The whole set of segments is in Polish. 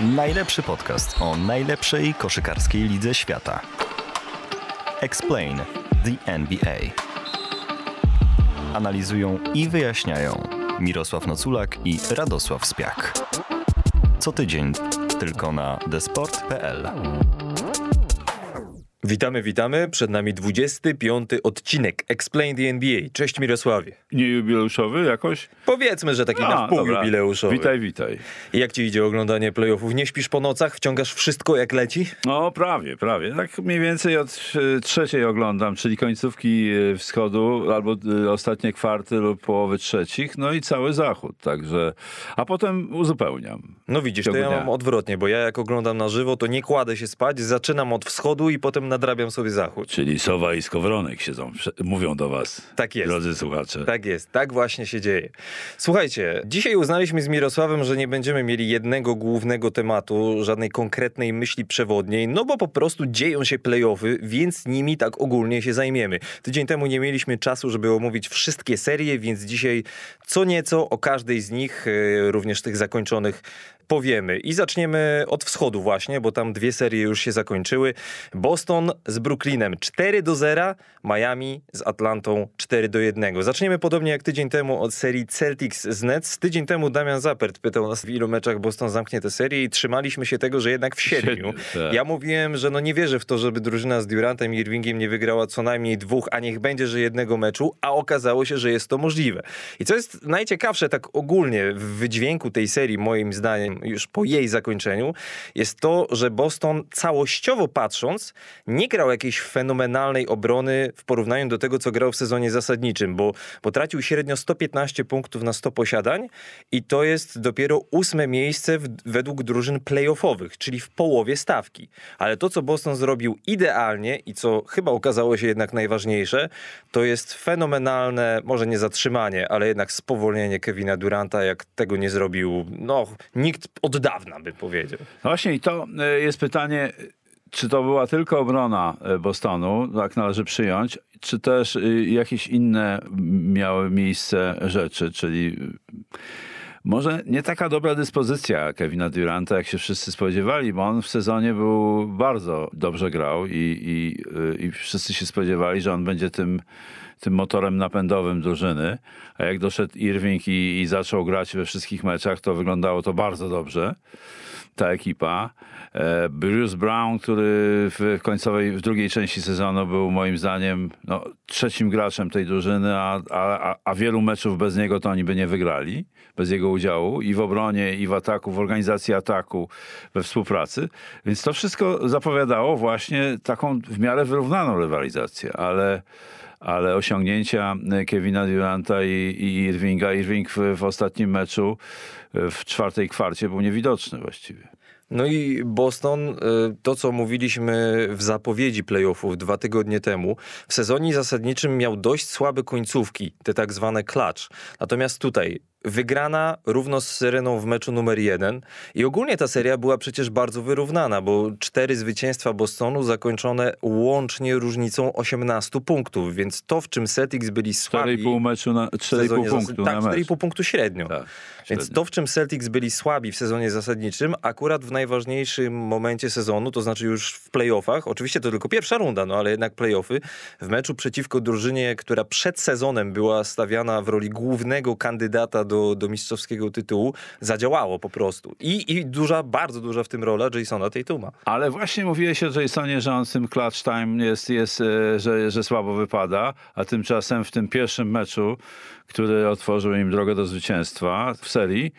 Najlepszy podcast o najlepszej koszykarskiej lidze świata. Explain the NBA. Analizują i wyjaśniają Mirosław Noculak i Radosław Spiak. Co tydzień tylko na desport.pl. Witamy, witamy. Przed nami 25 odcinek Explain the NBA. Cześć Mirosławie. Nie jubileuszowy jakoś? Powiedzmy, że taki na A, wpół dobra. jubileuszowy. Witaj, witaj. Jak ci idzie oglądanie playoffów? Nie śpisz po nocach? Wciągasz wszystko jak leci? No prawie, prawie. Tak mniej więcej od e, trzeciej oglądam, czyli końcówki e, wschodu, albo e, ostatnie kwarty lub połowy trzecich, no i cały zachód, także... A potem uzupełniam. No widzisz, to ja dnia. mam odwrotnie, bo ja jak oglądam na żywo, to nie kładę się spać, zaczynam od wschodu i potem nadrabiam sobie zachód. Czyli Sowa i Skowronek siedzą, mówią do was, Tak jest. drodzy słuchacze. Tak jest, tak właśnie się dzieje. Słuchajcie, dzisiaj uznaliśmy z Mirosławem, że nie będziemy mieli jednego głównego tematu, żadnej konkretnej myśli przewodniej, no bo po prostu dzieją się playoffy, więc nimi tak ogólnie się zajmiemy. Tydzień temu nie mieliśmy czasu, żeby omówić wszystkie serie, więc dzisiaj co nieco o każdej z nich, e, również tych zakończonych, powiemy. I zaczniemy od wschodu właśnie, bo tam dwie serie już się zakończyły. Boston z Brooklynem 4 do 0, Miami z Atlantą 4 do 1. Zaczniemy podobnie jak tydzień temu od serii Celtics z Nets. Tydzień temu Damian Zapert pytał nas w ilu meczach Boston zamknie tę serię i trzymaliśmy się tego, że jednak w siedmiu. Tak. Ja mówiłem, że no nie wierzę w to, żeby drużyna z Durantem i Irvingiem nie wygrała co najmniej dwóch, a niech będzie, że jednego meczu, a okazało się, że jest to możliwe. I co jest najciekawsze tak ogólnie w wydźwięku tej serii, moim zdaniem, już po jej zakończeniu, jest to, że Boston całościowo patrząc, nie grał jakiejś fenomenalnej obrony w porównaniu do tego, co grał w sezonie zasadniczym, bo, bo tracił średnio 115 punktów na 100 posiadań i to jest dopiero ósme miejsce w, według drużyn playoffowych, czyli w połowie stawki. Ale to, co Boston zrobił idealnie i co chyba okazało się jednak najważniejsze, to jest fenomenalne, może nie zatrzymanie, ale jednak spowolnienie Kevina Duranta, jak tego nie zrobił, no, nikt od dawna by powiedział. No właśnie i to e, jest pytanie, czy to była tylko obrona e, Bostonu, tak należy przyjąć, czy też e, jakieś inne miały miejsce rzeczy, czyli może nie taka dobra dyspozycja Kevina Duranta, jak się wszyscy spodziewali, bo on w sezonie był bardzo dobrze grał i, i, i wszyscy się spodziewali, że on będzie tym, tym motorem napędowym drużyny, a jak doszedł Irving i, i zaczął grać we wszystkich meczach, to wyglądało to bardzo dobrze ta ekipa. E, Bruce Brown, który w końcowej, w drugiej części sezonu był moim zdaniem no, trzecim graczem tej drużyny, a, a, a- wielu meczów bez niego to oni by nie wygrali, bez jego udziału i w obronie, i w ataku, w organizacji ataku, we współpracy. Więc to wszystko zapowiadało właśnie taką w miarę wyrównaną rywalizację, ale ale osiągnięcia Kevina Duranta i, i Irvinga. Irving w, w ostatnim meczu w czwartej kwarcie był niewidoczny właściwie. No i Boston, y, to co mówiliśmy w zapowiedzi playoffów dwa tygodnie temu, w sezonie zasadniczym miał dość słabe końcówki, te tak zwane clutch. Natomiast tutaj wygrana równo z Syreną w meczu numer jeden i ogólnie ta seria była przecież bardzo wyrównana, bo cztery zwycięstwa Bostonu zakończone łącznie różnicą 18 punktów, więc to w czym Celtics byli słabi... 4,5 meczu na, w 4,5 sezonie punktu Tak, mecz. 4,5 punktu średnio. Tak, Więc średnio. to, w czym Celtics byli słabi w sezonie zasadniczym, akurat w najważniejszym momencie sezonu, to znaczy już w playoffach, oczywiście to tylko pierwsza runda, no ale jednak playoffy, w meczu przeciwko drużynie, która przed sezonem była stawiana w roli głównego kandydata do, do mistrzowskiego tytułu, zadziałało po prostu. I, I duża, bardzo duża w tym rola Jasona Tatuma. Ale właśnie mówiłeś o Jasonie, że on w tym clutch time jest, jest e, że, że słabo wypada, a tymczasem w tym pierwszym meczu, który otworzył im drogę do zwycięstwa w serii,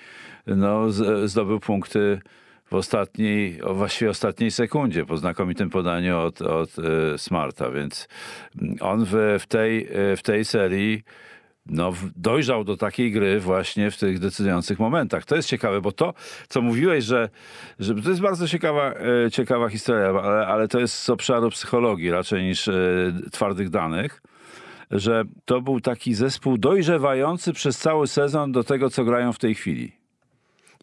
no, z, zdobył punkty w ostatniej, właściwie ostatniej sekundzie po znakomitym podaniu od, od e, Smarta, więc mm, on w, w, tej, e, w tej serii no, dojrzał do takiej gry właśnie w tych decydujących momentach. To jest ciekawe, bo to, co mówiłeś, że, że to jest bardzo ciekawa, e, ciekawa historia, ale, ale to jest z obszaru psychologii raczej niż twardych danych, że to był taki zespół dojrzewający przez cały sezon do tego, co grają w tej chwili.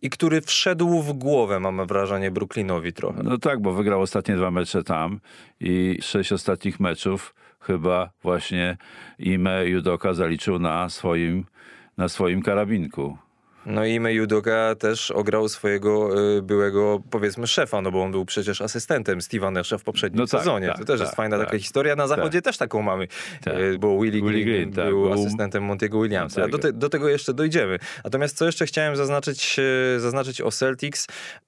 I który wszedł w głowę, mamy wrażenie, Brooklynowi trochę. No tak, bo wygrał ostatnie dwa mecze tam i sześć ostatnich meczów chyba właśnie Ime Judoka zaliczył na swoim, na swoim karabinku. No i Mejudoka też ograł swojego y, byłego, powiedzmy, szefa, no bo on był przecież asystentem Steve'a Nasha w poprzednim No tak, sezonie. tak, to też tak, jest fajna tak. taka historia. Na zachodzie też taką mamy, Tak. Y, bo Willie, Willie Green, Green, tak, był asystentem Montiego Williamsa. A do, te, do tego jeszcze dojdziemy. Natomiast co jeszcze chciałem zaznaczyć, e, zaznaczyć o Celtics?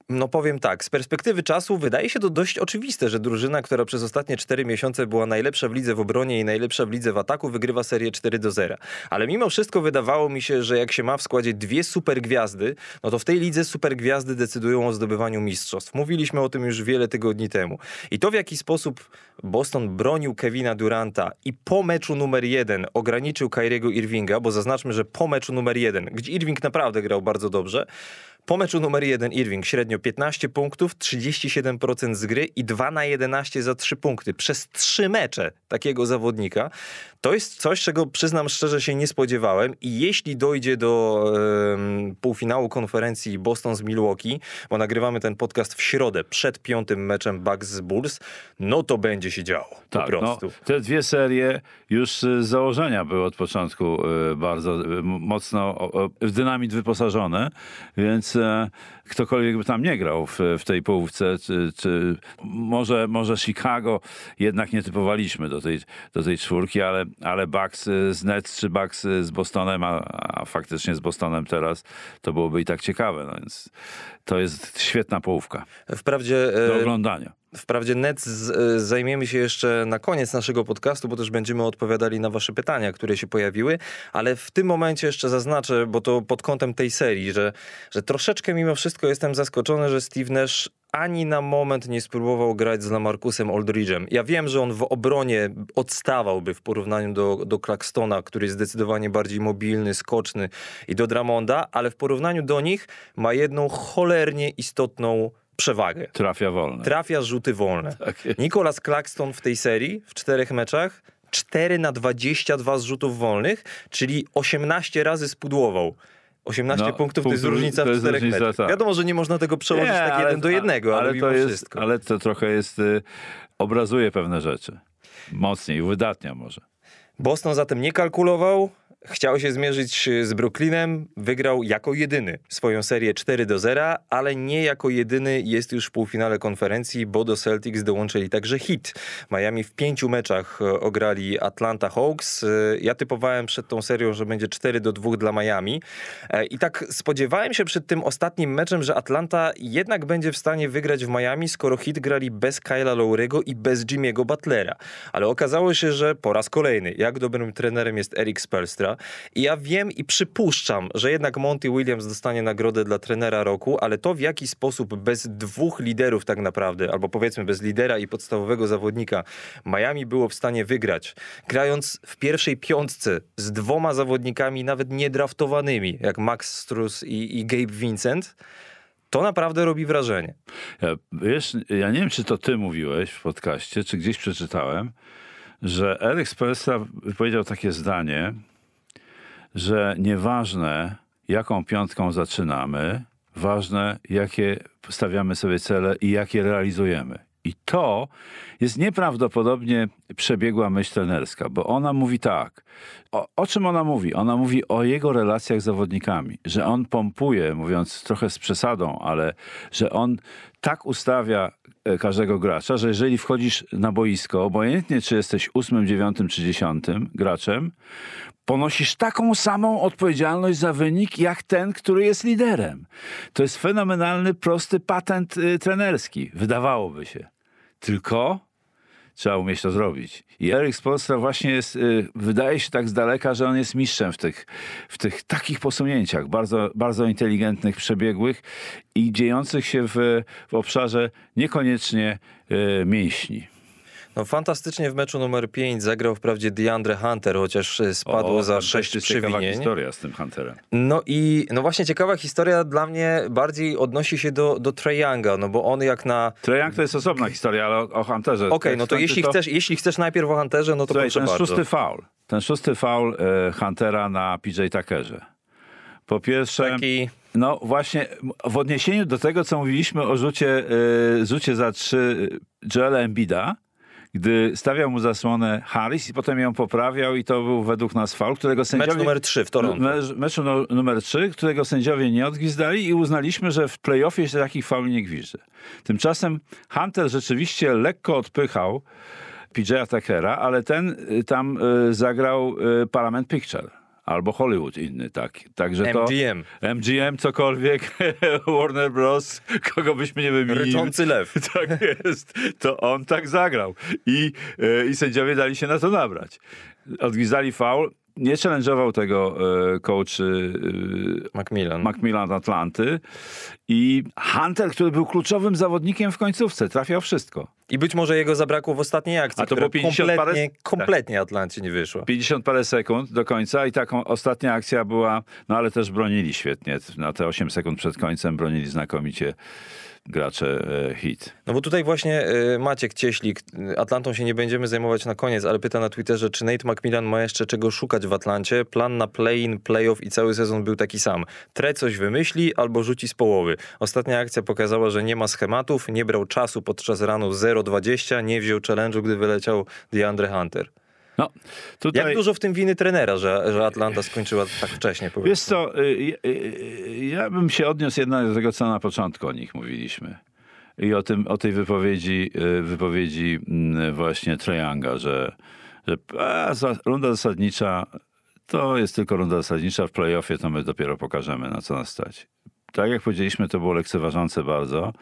No powiem tak, z perspektywy czasu wydaje się to dość oczywiste, że drużyna, która przez ostatnie 4 miesiące była najlepsza w lidze w obronie i najlepsza w lidze w ataku, wygrywa serię 4 do 0. Ale mimo wszystko wydawało mi się, że jak się ma w składzie dwie super gwiazdy, no to w tej lidze super gwiazdy decydują o zdobywaniu mistrzostw. Mówiliśmy o tym już wiele tygodni temu. I to w jaki sposób Boston bronił Kevina Duranta i po meczu numer jeden ograniczył Kyriego Irvinga, bo zaznaczmy, że po meczu numer jeden, gdzie Irving naprawdę grał bardzo dobrze, po meczu numer jeden Irving średnio 15 punktów, 37% z gry i 2 na 11 za 3 punkty. Przez 3 mecze takiego zawodnika. To jest coś, czego przyznam szczerze się nie spodziewałem i jeśli dojdzie do em, półfinału konferencji Boston z Milwaukee, bo nagrywamy ten podcast w środę przed piątym meczem Bucks z Bulls, no to będzie się działo. Po Tak, prostu. No, te dwie serie już z założenia były od początku y, bardzo m- mocno w dynamit wyposażone, więc e, ktokolwiek by tam nie grał w, w tej połówce, czy, czy może, może Chicago jednak nie typowaliśmy do tej, do tej czwórki, ale, ale Bucks z Nets czy Bucks z Bostonem, a, a faktycznie z Bostonem teraz, to byłoby i tak ciekawe, no więc to jest świetna połówka Wprawdzie do e, oglądania. Wprawdzie Nets z- e, zajmiemy się jeszcze na koniec naszego podcastu, bo też będziemy odpowiadali na wasze pytania, które się pojawiły, ale w tym momencie jeszcze zaznaczę, bo to pod kątem tej serii, że, że troszeczkę mimo wszystko jestem zaskoczony, że Steve Nash ani na moment nie spróbował grać z Lamarcusem Aldridge'em. Ja wiem, że on w obronie odstawałby w porównaniu do, do Claxtona, który jest zdecydowanie bardziej mobilny, skoczny i do Dramonda, ale w porównaniu do nich ma jedną cholernie istotną przewagę. Trafia wolne. Trafia rzuty wolne. Tak. Nicolas Claxton w tej serii, w czterech meczach, 4 na 22 z rzutów wolnych, czyli 18 razy spudłował. 18 No, punktów to jest różnica to w jest czterech różnica, meczach. tak. Wiadomo, że nie można tego przełożyć tak jeden do jednego, ale, mimo to jest, wszystko. ale to trochę jest, y, obrazuje pewne rzeczy. Mocniej, uwydatnia może. Boston zatem nie kalkulował, chciał się zmierzyć z Brooklynem, wygrał jako jedyny swoją serię 4 do 0, ale nie jako jedyny jest już w półfinale konferencji, bo do Celtics dołączyli także hit. Miami w pięciu meczach e, ograli Atlanta Hawks. E, Ja typowałem przed tą serią, że będzie 4 do 2 dla Miami. E, I tak spodziewałem się przed tym ostatnim meczem, że Atlanta jednak będzie w stanie wygrać w Miami, skoro hit grali bez Kyla Lowry'ego i bez Jimmy'ego Butlera. Ale okazało się, że po raz kolejny, jak dobrym trenerem jest Eric Spelstra. I ja wiem i przypuszczam, że jednak Monty Williams dostanie nagrodę dla trenera roku, ale to w jaki sposób bez dwóch liderów tak naprawdę, albo powiedzmy bez lidera i podstawowego zawodnika, Miami było w stanie wygrać, grając w pierwszej piątce z dwoma zawodnikami nawet niedraftowanymi, jak Max Strus i, i Gabe Vincent, to naprawdę robi wrażenie. Ja, wiesz, ja nie wiem, czy to ty mówiłeś w podcaście, czy gdzieś przeczytałem, że Eric Spelstra powiedział takie zdanie, że nieważne jaką piątką zaczynamy, ważne jakie stawiamy sobie cele i jakie realizujemy. I to jest nieprawdopodobnie przebiegła myśl trenerska, bo ona mówi tak. O, o czym ona mówi? Ona mówi o jego relacjach z zawodnikami, że on pompuje, mówiąc trochę z przesadą, ale że on tak ustawia każdego gracza, że jeżeli wchodzisz na boisko, obojętnie czy jesteś ósmym, dziewiątym czy dziesiątym graczem, ponosisz taką samą odpowiedzialność za wynik, jak ten, który jest liderem. To jest fenomenalny, prosty patent y, trenerski, wydawałoby się. Tylko trzeba umieć to zrobić. I Erik Spolstra właśnie jest, y, wydaje się tak z daleka, że on jest mistrzem w tych, w tych takich posunięciach, bardzo, bardzo inteligentnych, przebiegłych i dziejących się w, w obszarze niekoniecznie y, mięśni. No, fantastycznie w meczu numer 5 zagrał wprawdzie DeAndre Hunter, chociaż e, spadło O, za to 6 jest ciekawa przewinień. historia z tym Hunterem. No i no właśnie ciekawa historia dla mnie bardziej odnosi się do, do Trae Younga, no bo on jak na... Trae Young to jest osobna historia, ale o, o Hunterze. Okej, Jak no to jeśli, chcesz, jeśli chcesz najpierw o Hunterze, no to Słuchaj, proszę ten bardzo. szósty faul. Ten szósty faul e, Huntera na PJ Tuckerze. Po pierwsze, Taki... no właśnie w odniesieniu do tego, co mówiliśmy o rzucie, e, rzucie za trzy Joela Embida, gdy stawiał mu zasłonę Harris i potem ją poprawiał i to był według nas faul, którego sędziowie... Mecz numer 3 w Toronto. Mecz, meczu no, numer 3, którego sędziowie nie odgwizdali i uznaliśmy, że w playoffie się takich fauli nie gwizdże. Tymczasem Hunter rzeczywiście lekko odpychał PJ'a Tuckera, ale ten y, tam y, zagrał y, Parliament Picture. Albo Hollywood inny, tak. Także to... MGM. MGM, cokolwiek, Warner Bros., kogo byśmy nie wymienili. Ryczący lew. Tak jest. To on tak zagrał. I, e, I sędziowie dali się na to nabrać. Odgwizdali faul. Nie challenge'ował tego e, coach e, Macmillan. Macmillan Atlanty. I Hunter, który był kluczowym zawodnikiem w końcówce, trafiał wszystko. I być może jego zabrakło w ostatniej akcji, A to było 50 parę- kompletnie, kompletnie Atlancie nie wyszła. 50 parę sekund do końca i taką ostatnia akcja była, no ale też bronili świetnie. Na te 8 sekund przed końcem bronili znakomicie gracze e, hit. No bo tutaj właśnie y, Maciek Cieślik, y, Atlantą się nie będziemy zajmować na koniec, ale pyta na Twitterze, czy Nate McMillan ma jeszcze czego szukać w Atlancie. Plan na play-in, playoff i cały sezon był taki sam. Tre coś wymyśli albo rzuci z połowy. Ostatnia akcja pokazała, że nie ma schematów, nie brał czasu podczas ranu 0-20, nie wziął challenge'u, gdy wyleciał DeAndre Hunter. No, tutaj... Jak dużo w tym winy trenera, że, że Atlanta skończyła tak wcześnie? powiedzmy? Wiesz co, y, y, y, ja bym się odniósł jednak do tego, co na początku o nich mówiliśmy. I o, tym, o tej wypowiedzi, wypowiedzi mm, właśnie Treyanga, że, że a, runda zasadnicza to jest tylko runda zasadnicza, w playoffie to my dopiero pokażemy, na co nas stać. Tak jak powiedzieliśmy, to było lekceważące bardzo.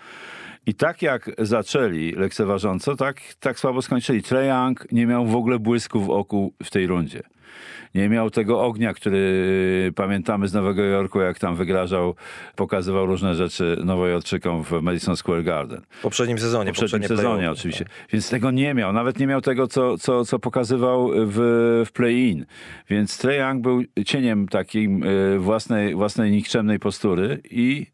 I tak jak zaczęli lekceważąco, tak, tak słabo skończyli. Trae Young nie miał w ogóle błysku w oku w tej rundzie. Nie miał tego ognia, który pamiętamy z Nowego Jorku, jak tam wygrażał, pokazywał różne rzeczy Nowojorczykom w Madison Square Garden. W poprzednim sezonie. W poprzednim sezonie oczywiście. Więc tego nie miał. Nawet nie miał tego, co, co, co pokazywał w, w play-in. Więc Trae Young był cieniem takim y, własnej, własnej nikczemnej postury i,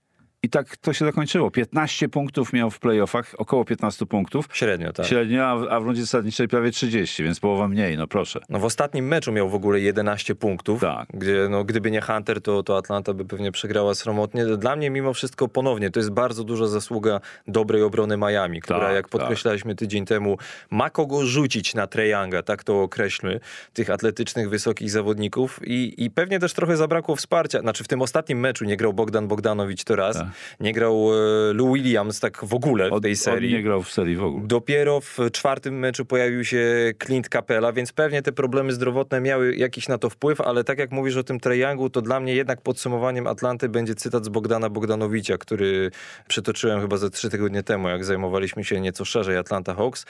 i tak to się zakończyło. 15 punktów miał w playoffach, około 15 punktów. Średnio, tak. Średnio, a w, a w rundzie zasadniczej prawie 30, więc połowa mniej, no proszę. No w ostatnim meczu miał w ogóle 11 punktów, Tak. gdzie no, gdyby nie Hunter, to, to Atlanta by pewnie przegrała sromotnie. Dla mnie mimo wszystko ponownie to jest bardzo duża zasługa dobrej obrony Miami, która Tak, jak podkreślaliśmy tydzień temu ma kogo rzucić na Treyanga, tak to określmy, tych atletycznych, wysokich zawodników i, i pewnie też trochę zabrakło wsparcia. Znaczy w tym ostatnim meczu nie grał Bogdan Bogdanowicz to raz, Tak. Nie grał e, Lou Williams tak w ogóle w tej on serii. nie grał w serii w ogóle. Dopiero w czwartym meczu pojawił się Clint Capella, więc pewnie te problemy zdrowotne miały jakiś na to wpływ, ale tak jak mówisz o tym Trajangu, to dla mnie jednak podsumowaniem Atlanty będzie cytat z Bogdana Bogdanowicza, który przytoczyłem chyba ze trzy tygodnie temu, jak zajmowaliśmy się nieco szerzej Atlanta Hawks.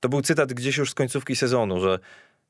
To był cytat gdzieś już z końcówki sezonu, że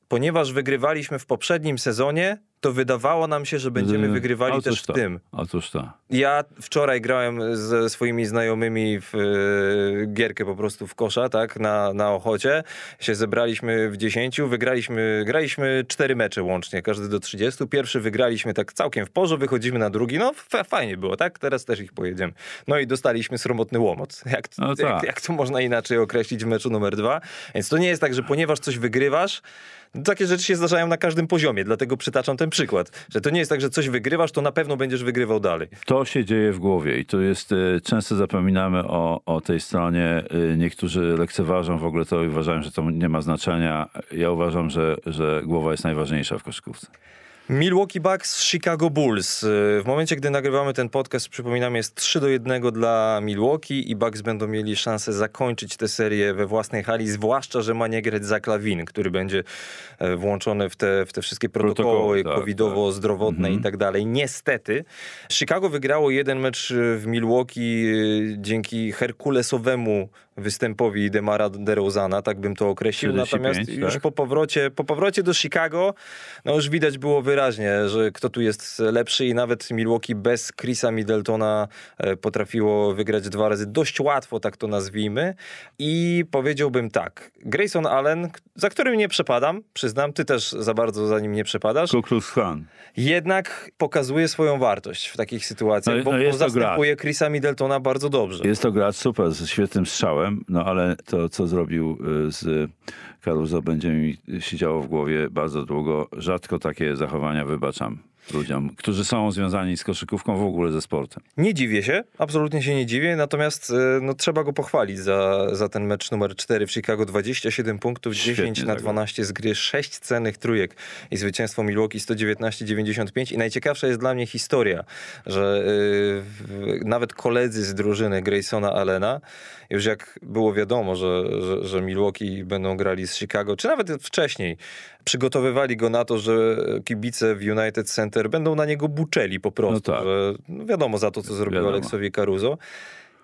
ponieważ wygrywaliśmy w poprzednim sezonie, to wydawało nam się, że będziemy Yy, wygrywali też w to, tym. Otóż to. Ja wczoraj grałem ze swoimi znajomymi w e, gierkę po prostu w kosza, tak, na, na Ochocie. Się zebraliśmy w 10, wygraliśmy, graliśmy cztery mecze łącznie, każdy do 30. Pierwszy wygraliśmy tak całkiem w porze, wychodzimy na drugi, no fa- fajnie było, tak, teraz też ich pojedziemy. No i dostaliśmy sromotny łomot. Jak, No jak, tak. jak to można inaczej określić w meczu numer dwa? Więc to nie jest tak, że ponieważ coś wygrywasz, takie rzeczy się zdarzają na każdym poziomie, dlatego przytaczam ten przykład, że to nie jest tak, że coś wygrywasz, to na pewno będziesz wygrywał dalej. To się dzieje w głowie i to jest, e, często zapominamy o, o tej stronie. E, Niektórzy lekceważą w ogóle to i uważają, że to nie ma znaczenia. Ja uważam, że, że głowa jest najważniejsza w koszykówce. Milwaukee Bucks, Chicago Bulls. Y, W momencie, gdy nagrywamy ten podcast, przypominam, jest 3 do 1 dla Milwaukee i Bucks będą mieli szansę zakończyć tę serię we własnej hali, zwłaszcza, że ma nie grać za Klawin, który będzie e, włączony w te, w te wszystkie protokoły, Protokoły, tak, covidowo-zdrowotne i tak dalej. Niestety, Chicago wygrało jeden mecz w Milwaukee y, dzięki herkulesowemu występowi Demara DeRozana, tak bym to określił. 45, Natomiast już tak? po powrocie, po powrocie do Chicago, no już widać było wyraźnie, że kto tu jest lepszy i nawet Milwaukee bez Chrisa Middletona e, potrafiło wygrać dwa razy dość łatwo, tak to nazwijmy. I powiedziałbym tak, Grayson Allen, za którym nie przepadam, przyznam, ty też za bardzo za nim nie przepadasz, Ku Klux Klan. jednak pokazuje swoją wartość w takich sytuacjach, No, bo, no bo jest zastępuje Chrisa Middletona bardzo dobrze. Jest to gracz super, ze świetnym strzałem, no ale to, co zrobił y, z Caruso, będzie mi siedziało w głowie bardzo długo. Rzadko takie zachowania wybaczam. Ludziom, którzy są związani z koszykówką, w ogóle ze sportem. Nie dziwię się, absolutnie się nie dziwię, natomiast e, no, trzeba go pochwalić za, za ten mecz numer 4 w Chicago. 27 punktów, Świetnie 10 na zagrał. 12 z gry, 6 cennych trójek i zwycięstwo Milwaukee 119-95. I najciekawsza jest dla mnie historia, że w- nawet koledzy z drużyny Graysona Allena, już jak było wiadomo, że, że, że Milwaukee będą grali z Chicago, czy nawet wcześniej, przygotowywali go na to, że kibice w United Center będą na niego buczeli po prostu, No tak. że no wiadomo za to, co zrobił Wiadomo. Aleksowi Caruso.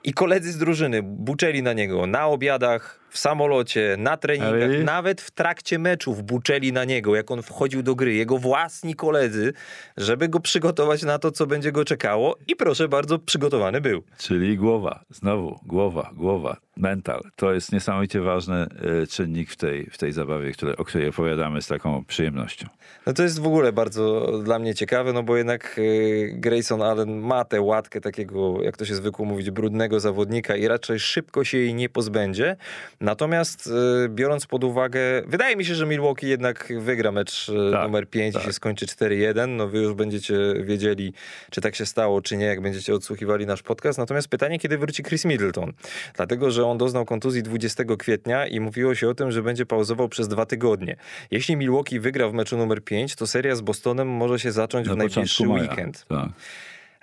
I koledzy z drużyny buczeli na niego na obiadach, w samolocie, na treningach, nawet w trakcie meczów buczeli na niego, jak on wchodził do gry. Jego własni koledzy, żeby go przygotować na to, co będzie go czekało. I proszę bardzo, przygotowany był. Czyli głowa, znowu głowa, głowa, mental. To jest niesamowicie ważny e, czynnik w tej, w tej zabawie, które, o której opowiadamy z taką przyjemnością. No to jest w ogóle bardzo dla mnie ciekawe, no bo jednak y, Grayson Allen ma tę łatkę takiego, jak to się zwykło mówić, brudnego zawodnika i raczej szybko się jej nie pozbędzie. Natomiast y, biorąc pod uwagę, wydaje mi się, że Milwaukee jednak wygra mecz y, Tak, numer 5 tak. i się skończy 4-1. No wy już będziecie wiedzieli, czy tak się stało, czy nie, jak będziecie odsłuchiwali nasz podcast. Natomiast pytanie, kiedy wróci Chris Middleton? Dlatego, że on doznał kontuzji 20 kwietnia i mówiło się o tym, że będzie pauzował przez dwa tygodnie. Jeśli Milwaukee wygra w meczu numer 5, to seria z Bostonem może się zacząć Na w najbliższy maja. weekend. Tak.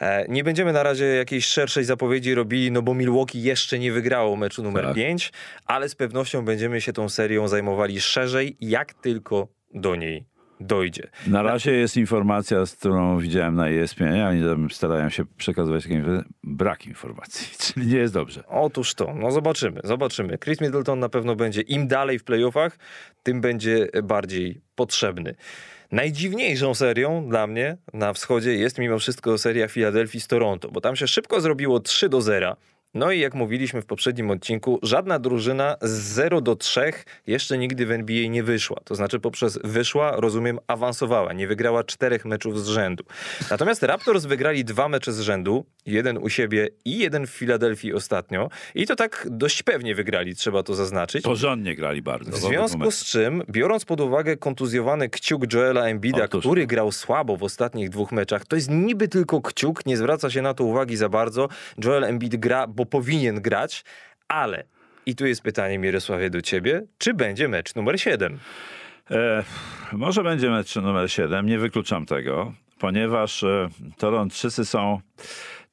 E, Nie będziemy na razie jakiejś szerszej zapowiedzi robili, no bo Milwaukee jeszcze nie wygrało meczu numer Tak. 5, ale z pewnością będziemy się tą serią zajmowali szerzej, jak tylko do niej dojdzie. Na razie jest informacja, z którą widziałem na ESPN, oni tam starają się przekazywać brak informacji, czyli nie jest dobrze. Otóż to, no zobaczymy, zobaczymy. Chris Middleton na pewno będzie im dalej w playoffach, tym będzie bardziej potrzebny. Najdziwniejszą serią dla mnie na wschodzie jest mimo wszystko seria Filadelfii z Toronto, bo tam się szybko zrobiło 3 do 0. No i jak mówiliśmy w poprzednim odcinku, żadna drużyna z 0 do 3 jeszcze nigdy w NBA nie wyszła. To znaczy poprzez wyszła, rozumiem, awansowała, nie wygrała czterech meczów z rzędu. Natomiast Raptors wygrali dwa mecze z rzędu, jeden u siebie i jeden w Filadelfii ostatnio. I to tak dość pewnie wygrali, trzeba to zaznaczyć. Porządnie grali bardzo. W związku z czym, biorąc pod uwagę kontuzjowany kciuk Joela Embida, Otóż który grał słabo w ostatnich dwóch meczach, to jest niby tylko kciuk, nie zwraca się na to uwagi za bardzo. Joel Embiid gra, powinien grać, ale i tu jest pytanie Mirosławie do ciebie, czy będzie mecz numer 7? E, może będzie mecz numer 7, nie wykluczam tego, ponieważ e, Torontoczycy są,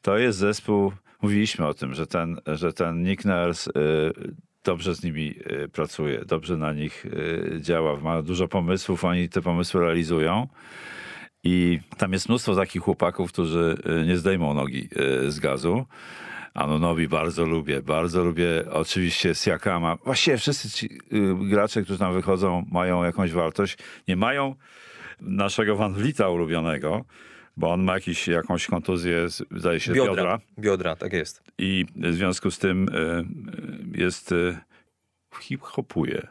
to jest zespół, mówiliśmy o tym, że ten, że ten Nick Nurse e, dobrze z nimi e, pracuje, dobrze na nich e, działa, ma dużo pomysłów, oni te pomysły realizują. I tam jest mnóstwo takich chłopaków, którzy e, nie zdejmą nogi z gazu. Anonowi bardzo lubię, bardzo lubię oczywiście Siakama. Właściwie wszyscy ci y, gracze, którzy tam wychodzą, mają jakąś wartość. Nie mają naszego Van Vlita ulubionego, bo on ma jakiś, jakąś kontuzję, zdaje się, biodra. Biodra. Biodra, tak jest. I w związku z tym y, y, jest y, hip-hopuje.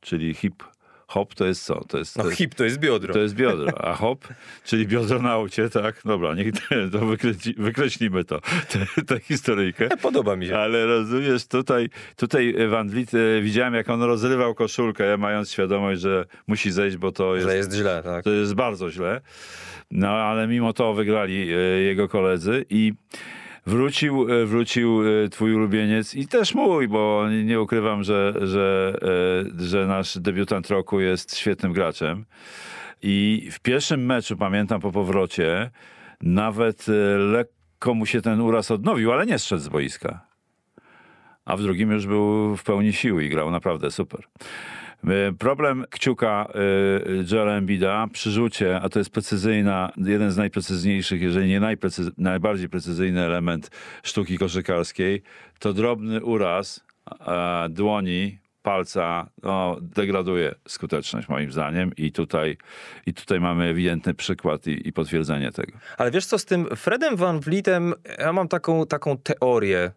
Czyli hip-hop to jest co? To jest, No to jest, hip to jest biodro. to jest biodro, a hop, czyli biodro na aucie, tak? Dobra, niech to wykreśli, wykreślimy to, tę historyjkę. Podoba mi się. Ale rozumiesz, tutaj, tutaj Van Vliet, e, widziałem jak on rozrywał koszulkę, mając świadomość, że musi zejść, bo to jest, Że jest źle, tak. to jest bardzo źle. No ale mimo to wygrali e, jego koledzy i wrócił, e, wrócił e, twój ulubieniec i też mój, bo nie- ukrywam, że, że, e, że nasz debiutant roku jest świetnym graczem. I w pierwszym meczu, pamiętam po powrocie, nawet lekko mu się ten uraz odnowił, ale nie zszedł z boiska. A w drugim już był w pełni siły i grał naprawdę super. E, Problem kciuka y, Joela Embida przy rzucie, a to jest precyzyjna, jeden z najprecyzyjniejszych, jeżeli nie najprecyz, najbardziej precyzyjny element sztuki koszykarskiej, to drobny uraz dłoni, palca no, degraduje skuteczność moim zdaniem i tutaj, i tutaj mamy ewidentny przykład i, i potwierdzenie tego. Ale wiesz co, z tym Fredem Van Vlietem, ja mam taką, taką teorię.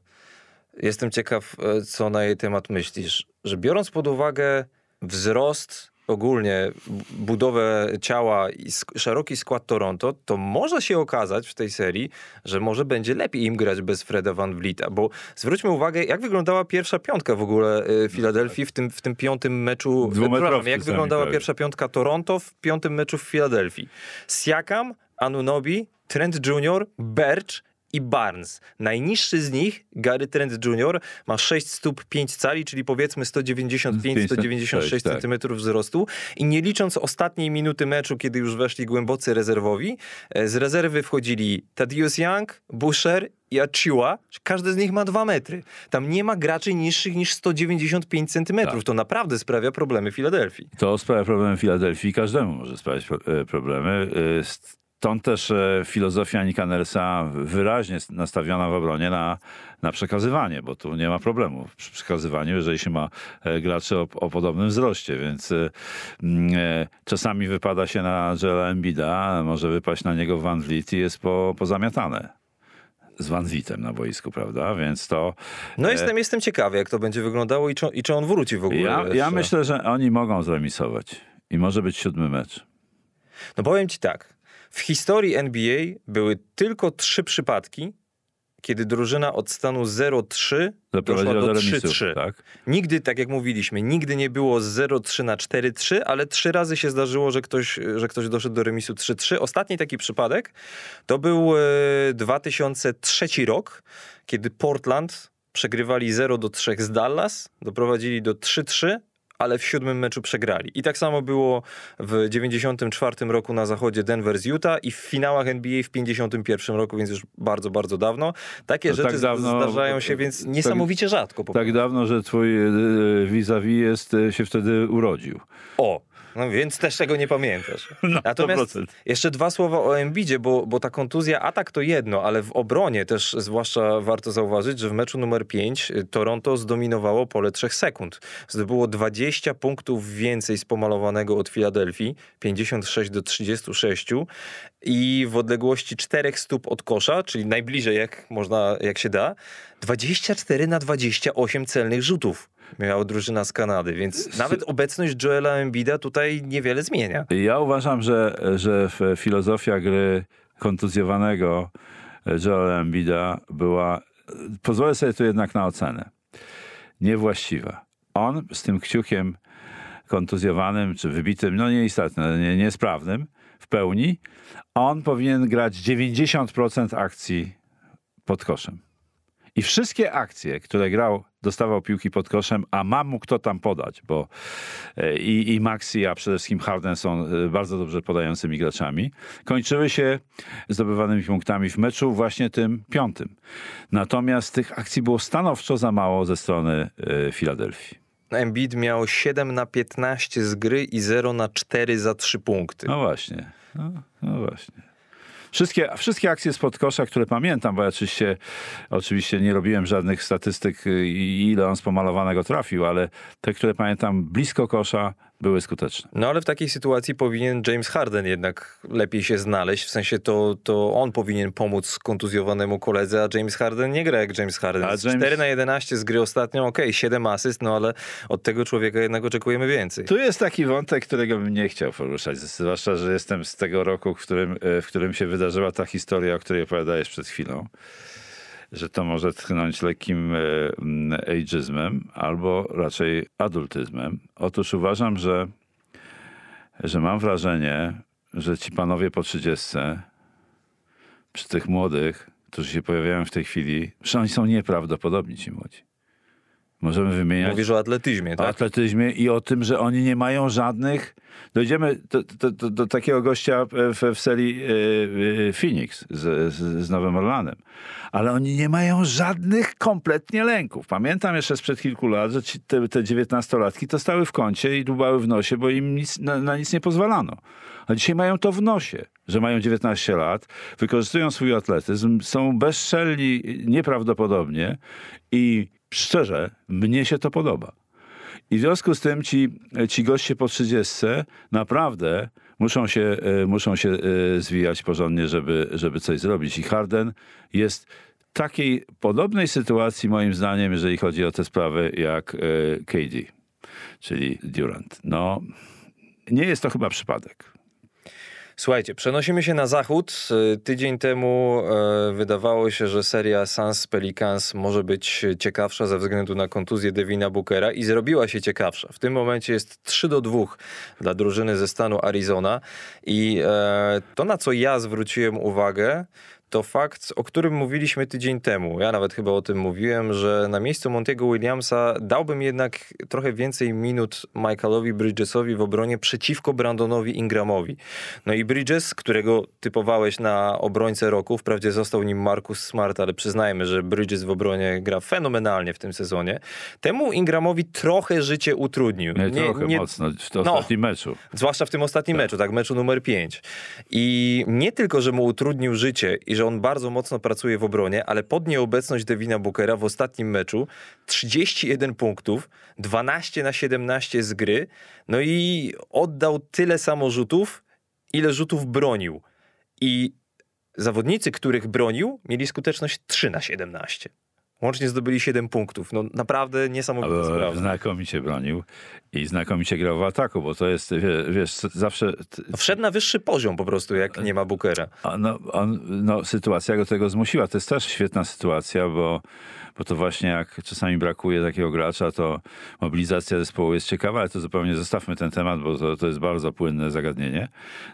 Jestem ciekaw, e, co na jej temat myślisz. Że biorąc pod uwagę wzrost ogólnie budowę ciała i szeroki skład Toronto, to może się okazać w tej serii, że może będzie lepiej im grać bez Freda Van Vlieta, bo zwróćmy uwagę, jak wyglądała pierwsza piątka w ogóle y, Filadelfii w tym, w tym piątym meczu. Przepraszam, Jak wyglądała prawie. pierwsza piątka Toronto w piątym meczu w Filadelfii. Siakam, Anunobi, Trent Jr., Birch i Barnes. Najniższy z nich, Gary Trent Jr., ma 6 stóp 5 cali, czyli powiedzmy 195-196 tak. cm wzrostu. I nie licząc ostatniej minuty meczu, kiedy już weszli głębocy rezerwowi, e, z rezerwy wchodzili Thaddeus Young, Busher i Achiuwa. Każdy z nich ma 2 metry. Tam nie ma graczy niższych niż 195 cm. Tak. To naprawdę sprawia problemy Filadelfii. To sprawia problemy Filadelfii. Każdemu może sprawiać e, problemy. E, Stąd też e, filozofia Nika Nersa wyraźnie nastawiona w obronie na, na przekazywanie, bo tu nie ma problemu przy przekazywaniu, jeżeli się ma e, graczy o, o podobnym wzroście, więc e, mm, czasami wypada się na Joela Embida, może wypaść na niego Van Vliet i jest po, pozamiatane. Z Van na boisku, prawda? Więc to... No e, jestem, jestem ciekawy, jak to będzie wyglądało i czy, i czy on wróci w ogóle. Ja, ja myślę, że oni mogą zremisować i może być siódmy mecz. No powiem ci tak. W historii NBA były tylko trzy przypadki, kiedy drużyna od stanu 0-3 doszła do do remisu, 3-3. tak? Nigdy, tak jak mówiliśmy, nigdy nie było z 0-3 na 4-3, ale trzy razy się zdarzyło, że ktoś, że ktoś doszedł do remisu 3-3. Ostatni taki przypadek to był e, 2003 rok, kiedy Portland przegrywali 0-3 z Dallas, doprowadzili do 3-3, ale w siódmym meczu przegrali. I tak samo było w 94 roku na zachodzie Denver z Utah i w finałach NBA w 51 roku, więc już bardzo, bardzo dawno. Takie rzeczy tak dawno- zdarzają się, więc niesamowicie rzadko. Po Tak dawno, że twój e, vis-a-vis jest, e, się wtedy urodził. O, no więc też tego nie pamiętasz. No, Natomiast 100%. jeszcze dwa słowa o Embidzie, bo, bo ta kontuzja, atak to jedno, ale w obronie też zwłaszcza warto zauważyć, że w meczu numer 5 Toronto zdominowało pole 3 sekund. Zdobyło 20 punktów więcej z pomalowanego od Filadelfii, 56 do 36 i w odległości 4 stóp od kosza, czyli najbliżej jak można, jak się da, 24 na 28 celnych rzutów. Miała drużyna z Kanady, więc nawet obecność Joela Embida tutaj niewiele zmienia. Ja uważam, że, że filozofia gry kontuzjowanego Joela Embida była, pozwolę sobie tu jednak na ocenę, niewłaściwa. On z tym kciukiem kontuzjowanym, czy wybitym, no nieistotne, nie, niesprawnym w pełni, on powinien grać 90% akcji pod koszem. I wszystkie akcje, które grał, dostawał piłki pod koszem, a ma mu kto tam podać, bo e, i, i Maxi, a przede wszystkim Harden są e, bardzo dobrze podającymi graczami, kończyły się zdobywanymi punktami w meczu właśnie tym piątym. Natomiast tych akcji było stanowczo za mało ze strony e, Filadelfii. Embiid miał 7 na 15 z gry i 0 na 4 za 3 punkty. No właśnie, no, no właśnie. Wszystkie, wszystkie akcje spod kosza, które pamiętam, bo ja oczywiście, oczywiście nie robiłem żadnych statystyk, y, ile on z pomalowanego trafił, ale te, które pamiętam blisko kosza, były skuteczne. No ale w takiej sytuacji powinien James Harden jednak lepiej się znaleźć. W sensie to, to on powinien pomóc kontuzjowanemu koledze, a James Harden nie gra jak James Harden. A James... James- 4 na 11 z gry ostatnio, okej, 7 asyst, no ale od tego człowieka jednak oczekujemy więcej. Tu jest taki wątek, którego bym nie chciał poruszać, zwłaszcza, że jestem z tego roku, w którym, e, w którym się wydarzyła ta historia, o której opowiadałeś przed chwilą. Że to może tchnąć lekkim e, ageizmem albo raczej adultyzmem. Otóż uważam, że, że mam wrażenie, że ci panowie po 30 przy tych młodych, którzy się pojawiają w tej chwili, że oni są nieprawdopodobni ci młodzi. Możemy wymieniać Mówisz o atletyzmie, o tak? atletyzmie i o tym, że oni nie mają żadnych. Dojdziemy do, do, do, do takiego gościa w, w serii e, e, Phoenix z, z, z Nowym Orlanem. Ale oni nie mają żadnych kompletnie lęków. Pamiętam jeszcze sprzed kilku lat, że ci, te, te 19-latki to stały w kącie i dłubały w nosie, bo im nic, na, na nic nie pozwalano. A dzisiaj mają to w nosie, że mają 19 lat, wykorzystują swój atletyzm, są bezczelni nieprawdopodobnie i szczerze, mnie się to podoba. I w związku z tym ci, ci goście po 30 naprawdę muszą się, e, muszą się e, zwijać porządnie, żeby, żeby coś zrobić. I Harden jest w takiej podobnej sytuacji, moim zdaniem, jeżeli chodzi o te sprawy, jak e, KD, czyli Durant. No, nie jest to chyba przypadek. Słuchajcie, przenosimy się na zachód. Y, Tydzień temu e, wydawało się, że seria Sans Pelicans może być ciekawsza ze względu na kontuzję Devina Bookera i zrobiła się ciekawsza. W tym momencie jest 3 do 2 dla drużyny ze stanu Arizona i e, to, na co ja zwróciłem uwagę, to fakt, o którym mówiliśmy tydzień temu. Ja nawet chyba o tym mówiłem, że na miejscu Montiego Williamsa dałbym jednak trochę więcej minut Michaelowi Bridgesowi w obronie przeciwko Brandonowi Ingramowi. No i Bridges, którego typowałeś na obrońcę roku, wprawdzie został nim Marcus Smart, ale przyznajmy, że Bridges w obronie gra fenomenalnie w tym sezonie. Temu Ingramowi trochę życie utrudnił. Nie, trochę mocno w tym No. ostatnim meczu. Zwłaszcza w tym ostatnim meczu, tak, meczu numer 5. I nie tylko, że mu utrudnił życie i że on bardzo mocno pracuje w obronie, ale pod nieobecność Devina Bookera w ostatnim meczu 31 punktów, 12 na 17 z gry, no i oddał tyle samo rzutów, ile rzutów bronił. I zawodnicy, których bronił, mieli skuteczność 3 na 17. Łącznie zdobyli 7 punktów. No naprawdę niesamowita Ale sprawa. znakomicie bronił i znakomicie grał w ataku, bo to jest, wie- wiesz, zawsze... No Wszedł na wyższy poziom po prostu, jak nie ma Bookera. No, on, no, sytuacja go tego zmusiła. To jest też świetna sytuacja, bo, bo to właśnie jak czasami brakuje takiego gracza, to mobilizacja zespołu jest ciekawa, ale to zupełnie zostawmy ten temat, bo to, to jest bardzo płynne zagadnienie.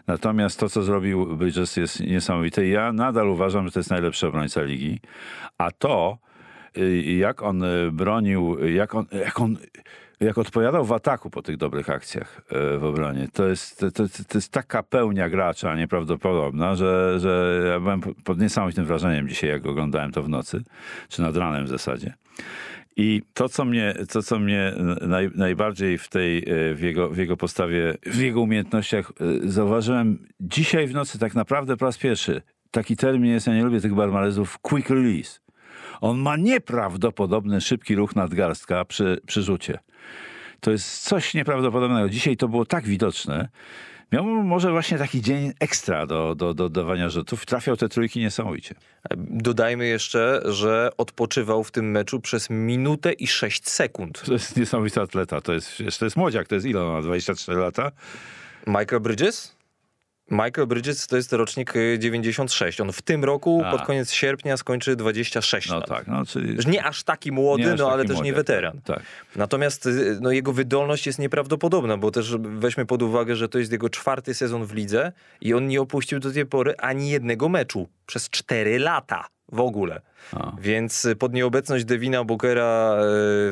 Natomiast to, co zrobił Bridges jest niesamowite. Ja nadal uważam, że to jest najlepszy obrońca ligi. A to, jak on y, bronił, jak on, jak on jak odpowiadał w ataku po tych dobrych akcjach e, w obronie, to jest, to, to, jest taka pełnia gracza nieprawdopodobna, że, że ja byłem pod niesamowitym wrażeniem dzisiaj, jak oglądałem to w nocy, czy nad ranem w zasadzie. I to, co mnie, to, co mnie naj, najbardziej w tej, w jego, w jego postawie, w jego umiejętnościach zauważyłem dzisiaj w nocy tak naprawdę po raz pierwszy. Taki termin jest, ja nie lubię tych barmarezów, quick release. On ma nieprawdopodobny szybki ruch nadgarstka przy, przy rzucie. To jest coś nieprawdopodobnego. Dzisiaj to było tak widoczne. Miał może właśnie taki dzień ekstra do, do, do dawania rzutów. Trafiał te trójki niesamowicie. Dodajmy jeszcze, że odpoczywał w tym meczu przez minutę i 6 sekund. To jest niesamowity atleta. To jest, to jest młodziak. To jest ile on ma? 24 lata? Michael Bridges? Michael Bridges to jest rocznik y, 96. On w tym roku A. pod koniec sierpnia skończy 26 No lat. tak, no czyli... Nie aż taki młody, Nie aż no ale taki też nie młody. weteran. Tak. Natomiast y, no, jego wydolność jest nieprawdopodobna, bo też weźmy pod uwagę, że to jest jego czwarty sezon w lidze i on nie opuścił do tej pory ani jednego meczu przez 4 lata w ogóle. A. Więc y, pod nieobecność Devina Bookera y,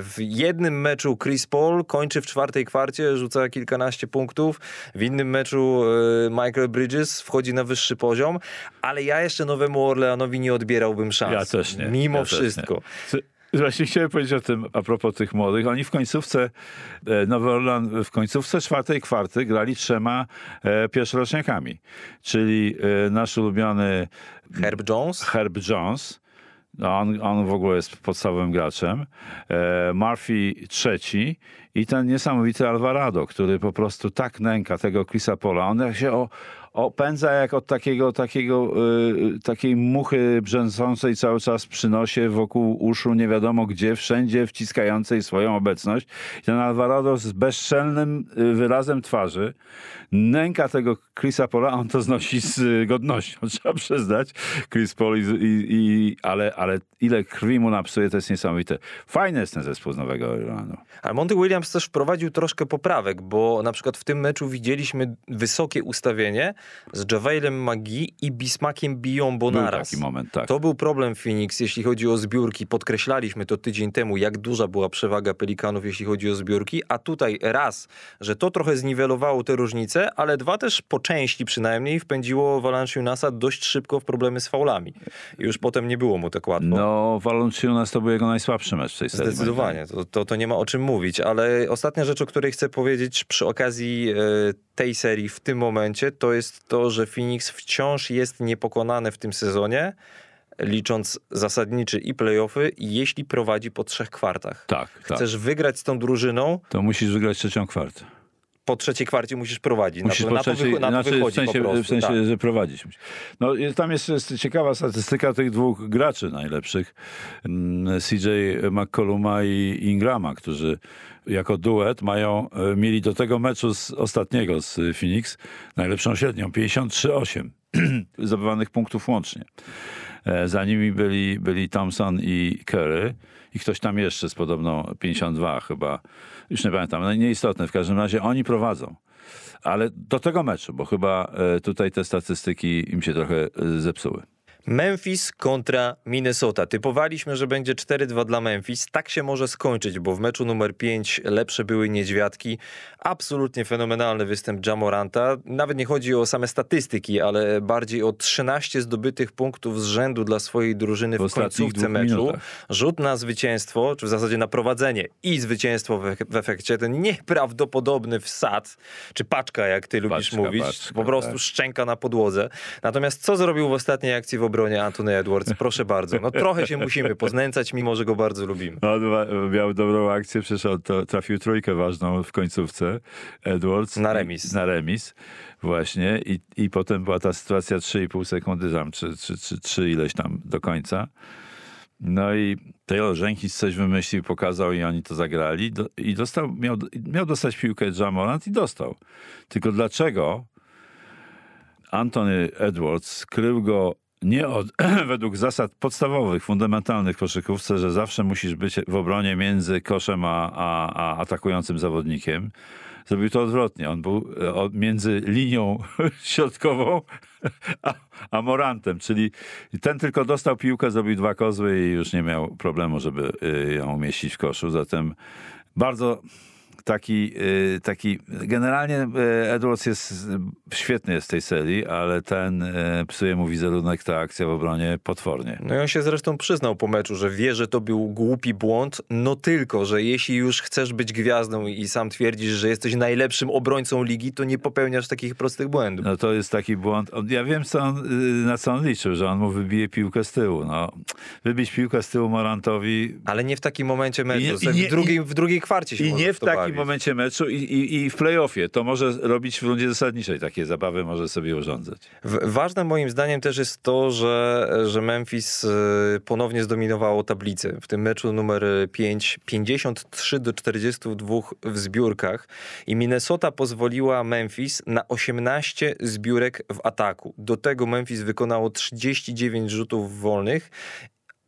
w jednym meczu Chris Paul kończy w czwartej kwarcie, rzuca kilkanaście punktów. W innym meczu y, Michael Bridges wchodzi na wyższy poziom, ale ja jeszcze Nowemu Orleanowi nie odbierałbym szans. Ja też nie. Mimo ja wszystko. Właśnie chciałem powiedzieć o tym a propos tych młodych. Oni w końcówce, e, Nowy Orlan w końcówce czwartej kwarty grali trzema e, pierwszoroczniakami. Czyli e, nasz ulubiony Herb Jones? Herb Jones. No, on, on w ogóle jest podstawowym graczem. E, Murphy trzeci i ten niesamowity Alvarado, który po prostu tak nęka tego Chrisa Pola. On się o, opędza jak od takiego, takiego, y, takiej muchy brzęczącej cały czas przy nosie, wokół uszu, nie wiadomo gdzie, wszędzie wciskającej swoją obecność. Ten Alvarado z bezczelnym y, wyrazem twarzy nęka tego Chrisa Pola, on to znosi z y, godnością, trzeba przyznać. Chris Paul, i, i, i, ale, ale ile krwi mu napsuje, to jest niesamowite. Fajny jest ten zespół z Nowego Orleanu. Ale Monty Williams też wprowadził troszkę poprawek, bo na przykład w tym meczu widzieliśmy wysokie ustawienie z Javelem McGee i Bismakiem Biombo Był naraz. taki moment, tak. To był problem Phoenix, jeśli chodzi o zbiórki. Podkreślaliśmy to tydzień temu, jak duża była przewaga Pelikanów, jeśli chodzi o zbiórki. A tutaj raz, że to trochę zniwelowało te różnice, ale dwa też po części przynajmniej wpędziło Valanciunasa dość szybko w problemy z faulami. I już potem nie było mu tak łatwo. No, Valanciunas to był jego najsłabszy mecz w tej serii. Zdecydowanie, to, to, to nie ma o czym mówić, ale ostatnia rzecz, o której chcę powiedzieć przy okazji e, tej serii w tym momencie, to jest to, że Phoenix wciąż jest niepokonany w tym sezonie, licząc zasadniczy i playoffy, jeśli prowadzi po trzech kwartach. Tak, tak. Chcesz wygrać z tą drużyną, To musisz wygrać trzecią kwartę. Po trzeciej kwarcie musisz prowadzić. Musisz na, po na, to, trzeciej, na to znaczy w sensie, prostu. w sensie tak. że prowadzić musi. No tam jest, jest ciekawa statystyka tych dwóch graczy najlepszych, mm, CJ McColluma i Ingrama, którzy jako duet mają, e, mieli do tego meczu z ostatniego z Phoenix najlepszą średnią, 53,8 zdobywanych punktów łącznie. E, Za nimi byli, byli Thompson i Curry i ktoś tam jeszcze z podobną 52 chyba, już nie pamiętam, no nieistotne, w każdym razie oni prowadzą. Ale do tego meczu, bo chyba e, tutaj te statystyki im się trochę e, zepsuły. Memphis kontra Minnesota. Typowaliśmy, że będzie 4-2 dla Memphis. Tak się może skończyć, bo w meczu numer 5 lepsze były niedźwiadki. Absolutnie fenomenalny występ Jamoranta. Nawet nie chodzi o same statystyki, ale bardziej o 13 zdobytych punktów z rzędu dla swojej drużyny W w, końcówce meczu. minutach. Rzut na zwycięstwo, czy w zasadzie na prowadzenie i zwycięstwo w, efekcie. Ten nieprawdopodobny wsad, czy paczka, jak ty lubisz Paczka, mówić. paczka, po prostu tak. szczęka na podłodze. Natomiast co zrobił w ostatniej akcji w obronie Anthony Edwards? Proszę bardzo. No trochę się musimy poznęcać, mimo że go bardzo lubimy. No, miał dobrą akcję, przecież trafił trójkę ważną w końcówce, Edwards. Na I- remis. Na remis, właśnie. I, i potem była ta sytuacja 3,5 sekundy tam, czy, czy, czy, czy ileś tam do końca. No i Taylor Jenkins coś wymyślił, pokazał i oni to zagrali. Do, I dostał, miał, miał dostać piłkę Jamorant i dostał. Tylko dlaczego Anthony Edwards krył go nie od, według zasad podstawowych, fundamentalnych koszykówce, że zawsze musisz być w obronie między koszem a, a, a atakującym zawodnikiem. Zrobił to odwrotnie. On był e, między linią środkową a, a Morantem, czyli ten tylko dostał piłkę, zrobił dwa kozły i już nie miał problemu, żeby y, ją umieścić w koszu. Zatem bardzo taki, y, taki generalnie y, Edwards jest świetny jest w tej serii, ale ten y, psuje mu wizerunek, ta akcja w obronie potwornie. No i on się zresztą przyznał po meczu, że wie, że to był głupi błąd, no tylko, że jeśli już chcesz być gwiazdą i sam twierdzisz, że jesteś najlepszym obrońcą ligi, to nie popełniasz takich prostych błędów. No to jest taki błąd. Ja wiem, co on, na co on liczył, że on mu wybije piłkę z tyłu. No, wybić piłkę z tyłu Morantowi Ale nie w takim momencie meczu. I nie- i nie- w, drugiej, w drugiej kwarcie się I nie w takim bawić. momencie meczu i, i, i w playoffie. To może robić w rundzie zasadniczej. Takie zabawy może sobie urządzać. Ważne moim zdaniem też jest to, że, że Memphis y, ponownie zdominowało tablicę. W tym meczu numer 5 53 do 42 w zbiórkach i Minnesota pozwoliła Memphis na 18 zbiórek w ataku. Do tego Memphis wykonało 39 rzutów wolnych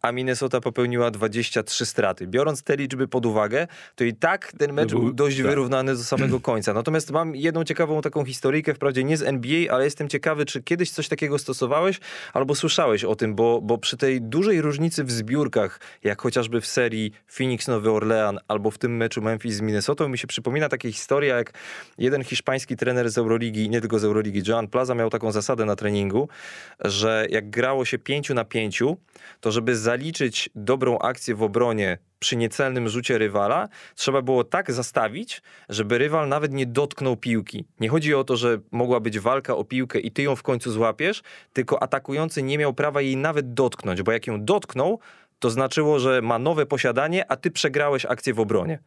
a Minnesota popełniła 23 straty. Biorąc te liczby pod uwagę, to i tak ten mecz był- był dość tak. wyrównany do samego końca. Natomiast mam jedną ciekawą taką historyjkę, wprawdzie nie z NBA, ale jestem ciekawy, czy kiedyś coś takiego stosowałeś albo słyszałeś o tym, bo, bo przy tej dużej różnicy w zbiórkach, jak chociażby w serii Phoenix-Nowy Orlean albo w tym meczu Memphis z Minnesotą, mi się przypomina taka historia, jak jeden hiszpański trener z Euroligi, nie tylko z Euroligi, Joan Plaza miał taką zasadę na treningu, że jak grało się pięciu na pięciu, to żeby zaliczyć dobrą akcję w obronie przy niecelnym rzucie rywala, trzeba było tak zastawić, żeby rywal nawet nie dotknął piłki. Nie chodzi o to, że mogła być walka o piłkę i ty ją w końcu złapiesz, tylko atakujący nie miał prawa jej nawet dotknąć, bo jak ją dotknął, to znaczyło, że ma nowe posiadanie, a ty przegrałeś akcję w obronie.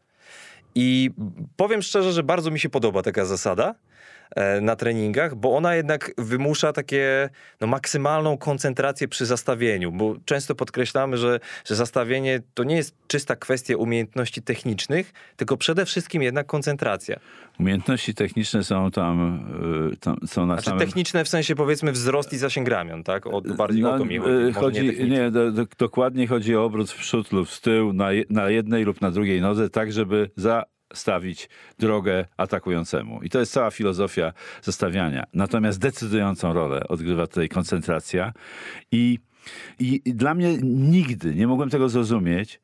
I powiem szczerze, że bardzo mi się podoba taka zasada na treningach, bo ona jednak wymusza takie no, maksymalną koncentrację przy zastawieniu, bo często podkreślamy, że, że zastawienie to nie jest czysta kwestia umiejętności technicznych, tylko przede wszystkim jednak koncentracja. Umiejętności techniczne są tam, y, tam są na Znaczy samym... techniczne w sensie powiedzmy wzrost i zasięg ramion, tak? O, bardziej o to mi chodzi. nie do, do, dokładnie chodzi o obrót w przód lub w tył na, na jednej lub na drugiej nodze, tak żeby zastawić drogę atakującemu. I to jest cała filozofia zastawiania. Natomiast decydującą rolę odgrywa tutaj koncentracja i, i, i dla mnie nigdy nie mogłem tego zrozumieć,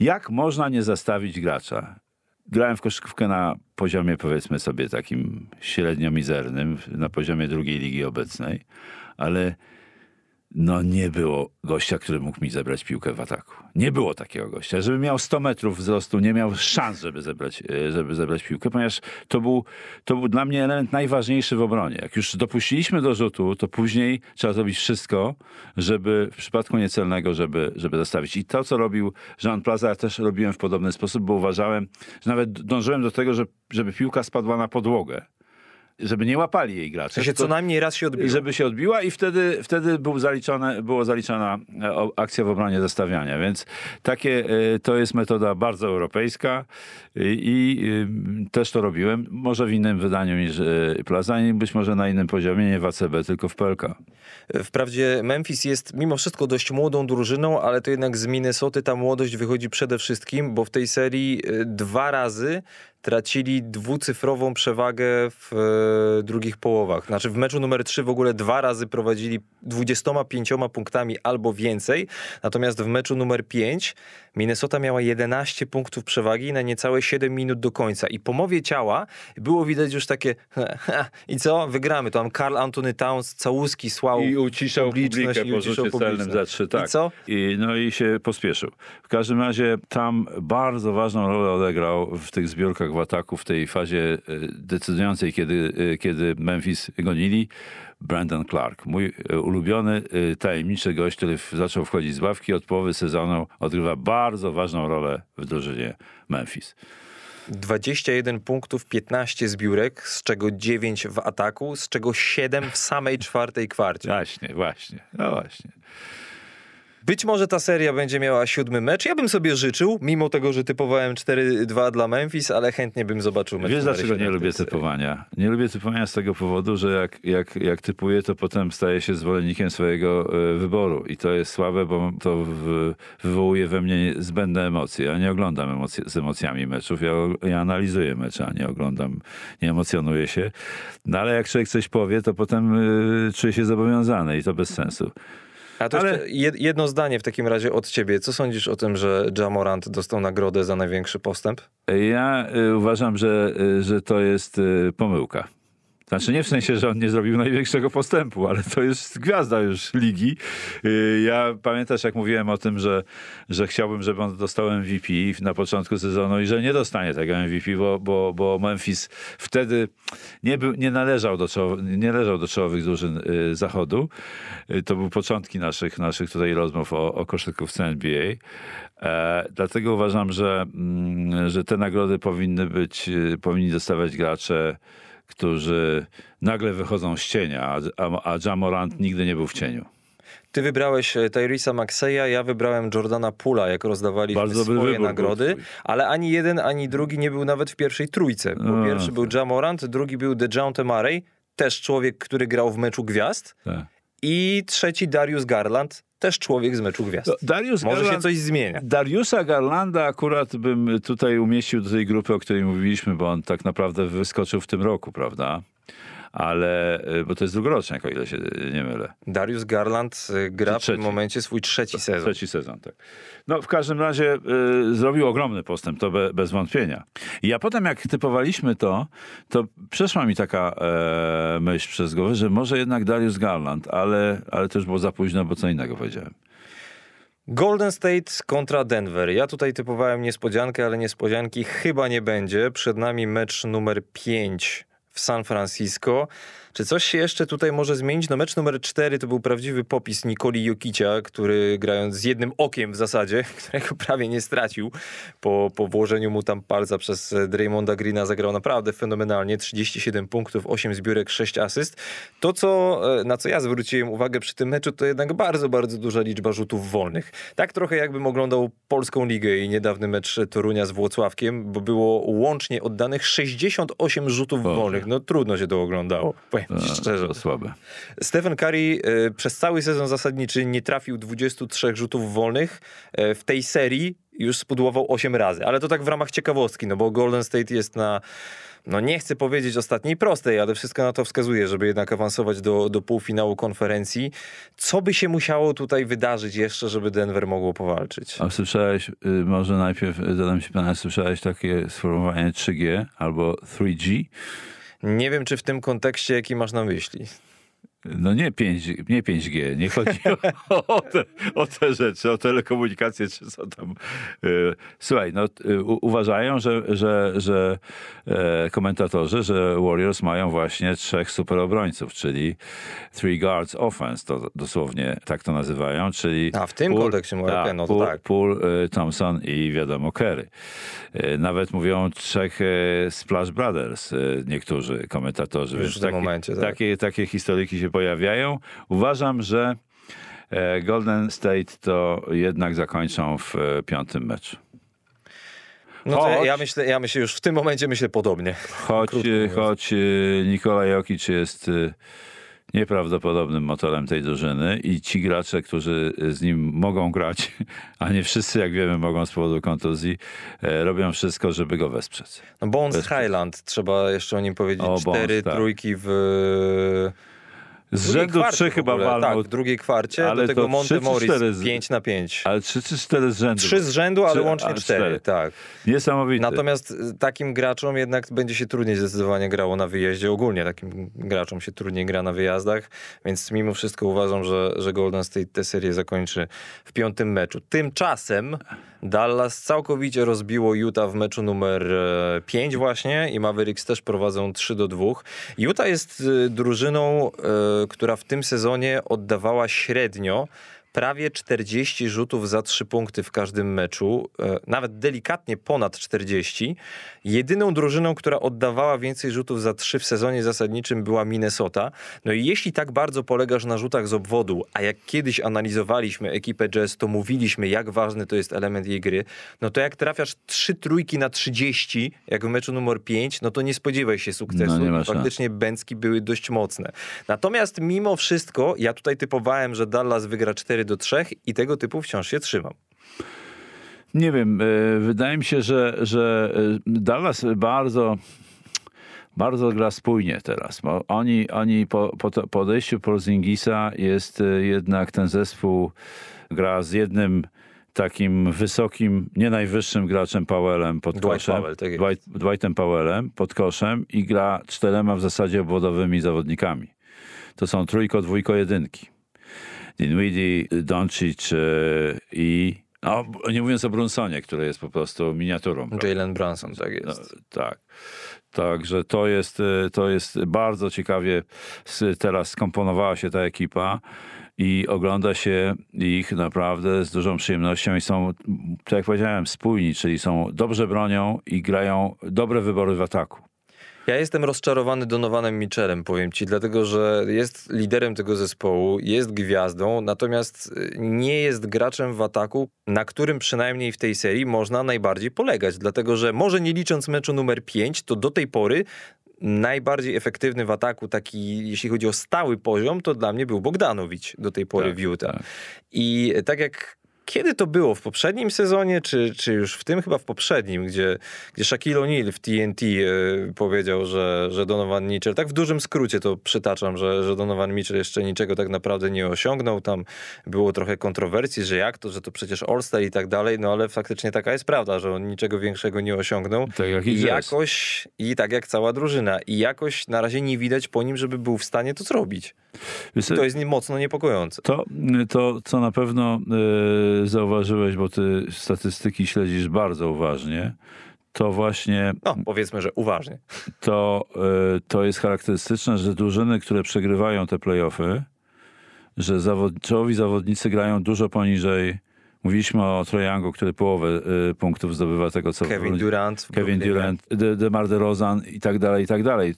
jak można nie zastawić gracza. Grałem w koszykówkę na poziomie, powiedzmy sobie, takim średnio mizernym, na poziomie drugiej ligi obecnej, ale no nie było gościa, który mógł mi zebrać piłkę w ataku. Nie było takiego gościa. Żeby miał 100 metrów wzrostu, nie miał szans, żeby zebrać, e, żeby zebrać piłkę, ponieważ to był, to był dla mnie element najważniejszy w obronie. Jak już dopuściliśmy do rzutu, to później trzeba zrobić wszystko, żeby w przypadku niecelnego, żeby, żeby zastawić. I to, co robił Jean Plaza, ja też robiłem w podobny sposób, bo uważałem, że nawet dążyłem do tego, że, żeby piłka spadła na podłogę. Żeby nie łapali jej gracze. W sensie co najmniej raz się odbiło. żeby się odbiła i wtedy, wtedy był zaliczone, było zaliczana e, akcja w obronie zestawiania. Więc takie, e, to jest metoda bardzo europejska i, i y, też to robiłem. Może w innym wydaniu niż e, Plaza i być może na innym poziomie, nie w ACB, tylko w PLK. Wprawdzie Memphis jest mimo wszystko dość młodą drużyną, ale to jednak z Minnesoty ta młodość wychodzi przede wszystkim, bo w tej serii e, dwa razy tracili dwucyfrową przewagę w e, drugich połowach. Znaczy w meczu numer 3 w ogóle dwa razy prowadzili 25 punktami albo więcej, natomiast w meczu numer 5 Minnesota miała 11 punktów przewagi na niecałe 7 minut do końca i po mowie ciała było widać już takie i co? Wygramy. Tam Carl Anthony Towns całuski słał I uciszał publiczność publikę i po uciszał rzucie publiczność. za trzy. Tak. I co? I, no i się pospieszył. W każdym razie tam bardzo ważną rolę odegrał w tych zbiórkach w ataku, w tej fazie e, decydującej, kiedy, e, kiedy Memphis gonili. Brandon Clark, mój e, ulubiony, e, tajemniczy gość, który zaczął wchodzić z ławki od połowy sezonu, odgrywa bardzo ważną rolę w drużynie Memphis. 21 punktów, 15 zbiórek, z czego 9 w ataku, z czego 7 w samej czwartej kwarcie. Właśnie, właśnie, no właśnie. Być może ta seria będzie miała siódmy mecz. Ja bym sobie życzył, mimo tego, że typowałem 4-2 dla Memphis, ale chętnie bym zobaczył mecz. Wiesz dlaczego nie lubię typowania? Nie lubię typowania z tego powodu, że jak, jak, jak typuję, to potem staję się zwolennikiem swojego e, wyboru. I to jest słabe, bo to wywołuje we mnie zbędne emocje. Ja nie oglądam emocje, z emocjami meczów. Ja, ja analizuję mecze, a nie oglądam, nie emocjonuję się. No ale jak człowiek coś powie, to potem y, czuje się zobowiązany i to bez sensu. A to Ale- jedno zdanie w takim razie od ciebie. Co sądzisz o tym, że Jamorant dostał nagrodę za największy postęp? Ja y, uważam, że, y, że to jest y, pomyłka. Znaczy nie w sensie, że on nie zrobił największego postępu, ale to jest gwiazda już ligi. Y, Ja pamiętasz, jak mówiłem o tym, że, że chciałbym, żeby on dostał MVP na początku sezonu i że nie dostanie tego MVP, bo, bo, bo Memphis wtedy nie, był, nie należał do, czoło, nie należał do czołowych drużyn y, zachodu. Y, To były początki naszych, naszych tutaj rozmów o, o koszykówce NBA. E, dlatego uważam, że, mm, że te nagrody powinny być, powinni dostawać gracze, którzy nagle wychodzą z cienia, a, a, Jamorant nigdy nie był w cieniu. Ty wybrałeś e, Tyrisa Maxeya, ja wybrałem Jordana Pula, jak dobry swoje wybór nagrody, ale ani jeden, ani drugi nie był nawet w pierwszej trójce. Bo No, pierwszy był Jamorant, drugi był DeJounte Murray, też człowiek, który grał w meczu gwiazd Tak. I trzeci Darius Garland, też człowiek z meczu gwiazd. No, Darius Może się Garland- coś zmienia. Dariusa Garlanda akurat bym tutaj umieścił do tej grupy, o której mówiliśmy, bo on tak naprawdę wyskoczył w tym roku, prawda? Ale, y, bo to jest drugoroczniak, o ile się nie mylę. Darius Garland e, gra w tym momencie swój trzeci sezon. Trzeci sezon, tak. No w każdym razie y, zrobił ogromny postęp, to be, bez wątpienia. I ja potem jak typowaliśmy to, to przeszła mi taka e, myśl przez głowę, że może jednak Darius Garland, ale, ale to już było za późno, bo co innego powiedziałem. Golden State kontra Denver. Ja tutaj typowałem niespodziankę, ale niespodzianki chyba nie będzie. Przed nami mecz numer 5 w San Francisco. Czy coś się jeszcze tutaj może zmienić? No mecz numer 4 to był prawdziwy popis Nikoli Jokicia, który grając z jednym okiem w zasadzie, którego prawie nie stracił po, po włożeniu mu tam palca przez Draymonda Greena zagrał naprawdę fenomenalnie. 37 punktów, 8 zbiórek, 6 asyst. To, co, e, na co ja zwróciłem uwagę przy tym meczu, to jednak bardzo, bardzo duża liczba rzutów wolnych. Tak trochę jakbym oglądał Polską Ligę i niedawny mecz Torunia z Włocławkiem, bo było łącznie oddanych 68 rzutów Boże. wolnych. No trudno się to oglądało, ci To, szczerze. słabe. Stephen Curry e, przez cały sezon zasadniczy nie trafił 23 rzutów wolnych. E, w tej serii już spudłował 8 razy, ale to tak w ramach ciekawostki, no bo Golden State jest na, no nie chcę powiedzieć ostatniej prostej, ale wszystko na to wskazuje, żeby jednak awansować do, do półfinału konferencji. Co by się musiało tutaj wydarzyć jeszcze, żeby Denver mogło powalczyć? A słyszałeś, y, może najpierw y, zadam się pana, słyszałeś takie sformułowanie 3G albo 3G? Nie wiem, czy w tym kontekście, jaki masz na myśli. No nie, 5, nie 5G, nie chodzi o, o, te, o te rzeczy, o telekomunikację, czy co tam. Y, Słuchaj, no, y, u- uważają, że, że, że e, komentatorzy, że Warriors mają właśnie trzech superobrońców, czyli three guards offense, to dosłownie tak to nazywają, czyli... A, w tym kontekście mówię, okej, no to Poole, tak. Poole, y, Thompson i wiadomo Kerry. Nawet mówią trzech Splash Brothers, niektórzy komentatorzy. Już w tym momencie, tak. takie, takie historyki się pojawiają. Uważam, że e, Golden State to jednak zakończą w e, piątym meczu. No Choć- ja myślę, ja myślę już w tym momencie myślę podobnie. Choć, e, choć Nikola Jokic jest nieprawdopodobnym motorem tej drużyny i ci gracze, którzy z nim mogą grać, a nie wszyscy, jak wiemy, mogą z powodu kontuzji, e, robią wszystko, żeby go wesprzeć. No Bones Highland, trzeba jeszcze o nim powiedzieć. O, Cztery Bones, tak. trójki w... Z rzędu trzy chyba walnął, Tak, w drugiej kwarcie. Ale do tego Monte Morris cztery z- 5 na 5. ale trzy czy cztery z rzędu. Trzy z rzędu, ale Trzy- łącznie a, cztery. Tak. Niesamowite. Natomiast y, takim graczom jednak będzie się trudniej zdecydowanie grało na wyjeździe. Ogólnie takim graczom się trudniej gra na wyjazdach, więc mimo wszystko uważam, że, że Golden State tę serię zakończy w piątym meczu. Tymczasem Dallas całkowicie rozbiło Utah w meczu numer 5 właśnie i Mavericks też prowadzą 3 do 2. Utah jest y, drużyną, y, która w tym sezonie oddawała średnio prawie 40 rzutów za 3 punkty w każdym meczu, e, nawet delikatnie ponad 40. Jedyną drużyną, która oddawała więcej rzutów za 3 w sezonie zasadniczym była Minnesota. No i jeśli tak bardzo polegasz na rzutach z obwodu, a jak kiedyś analizowaliśmy ekipę Jazz, to mówiliśmy, jak ważny to jest element jej gry, no to jak trafiasz 3 trójki na 30, jak w meczu numer 5, no to nie spodziewaj się sukcesu. No. Faktycznie bęcki były dość mocne. Natomiast mimo wszystko, ja tutaj typowałem, że Dallas wygra 4 do 3 i tego typu wciąż się trzymam. Nie wiem, e, wydaje mi się, że, że e, Dallas bardzo, bardzo gra spójnie teraz. Bo oni, oni po, po, to- po odejściu Porzingisa jest e, jednak ten zespół gra z jednym takim wysokim, nie najwyższym graczem Powellem pod Dwight koszem. Powell, tak. Dwight, Dwightem Powellem pod koszem i gra czterema w zasadzie obwodowymi zawodnikami. To są trójko, dwójko, jedynki. Dinwiddie, Doncic e, i no, nie mówiąc o Brunsonie, który jest po prostu miniaturą. prawda? Jalen Brunson, tak No, jest. tak. Także to jest, e, to jest bardzo ciekawie teraz skomponowała się ta ekipa i ogląda się ich naprawdę z dużą przyjemnością i są, tak jak powiedziałem, spójni, czyli są dobrze bronią i grają dobre wybory w ataku. Ja jestem rozczarowany Donovanem Mitchellem, powiem ci, dlatego że jest liderem tego zespołu, jest gwiazdą, natomiast y, nie jest graczem w ataku, na którym przynajmniej w tej serii można najbardziej polegać. Dlatego, że może nie licząc meczu numer 5, to do tej pory najbardziej efektywny w ataku, taki jeśli chodzi o stały poziom, to dla mnie był Bogdanowicz do tej pory Tak, w Utah. tak. I tak jak kiedy to było? W poprzednim sezonie, czy, czy już w tym? Chyba w poprzednim, gdzie, gdzie Shaquille O'Neal w TNT e, powiedział, że, że Donovan Mitchell, tak w dużym skrócie to przytaczam, że, że Donovan Mitchell jeszcze niczego tak naprawdę nie osiągnął. Tam było trochę kontrowersji, że jak to, że to przecież All-Star i tak dalej, no ale faktycznie taka jest prawda, że on niczego większego nie osiągnął. Tak jak i jakoś, i tak jak cała drużyna, i jakoś na razie nie widać po nim, żeby był w stanie to zrobić. To jest nie- mocno niepokojące. To, to co na pewno e, zauważyłeś, bo ty statystyki śledzisz bardzo uważnie, to właśnie No, powiedzmy, że uważnie. to, e, to jest charakterystyczne, że drużyny, które przegrywają te playoffy, że zawod, czołowi zawodnicy grają dużo poniżej. Mówiliśmy o Trojangu, który połowę e, punktów zdobywa tego, co Kevin Durant. Kevin. Durant, De, DeMar DeRozan i tak dalej, i tak dalej.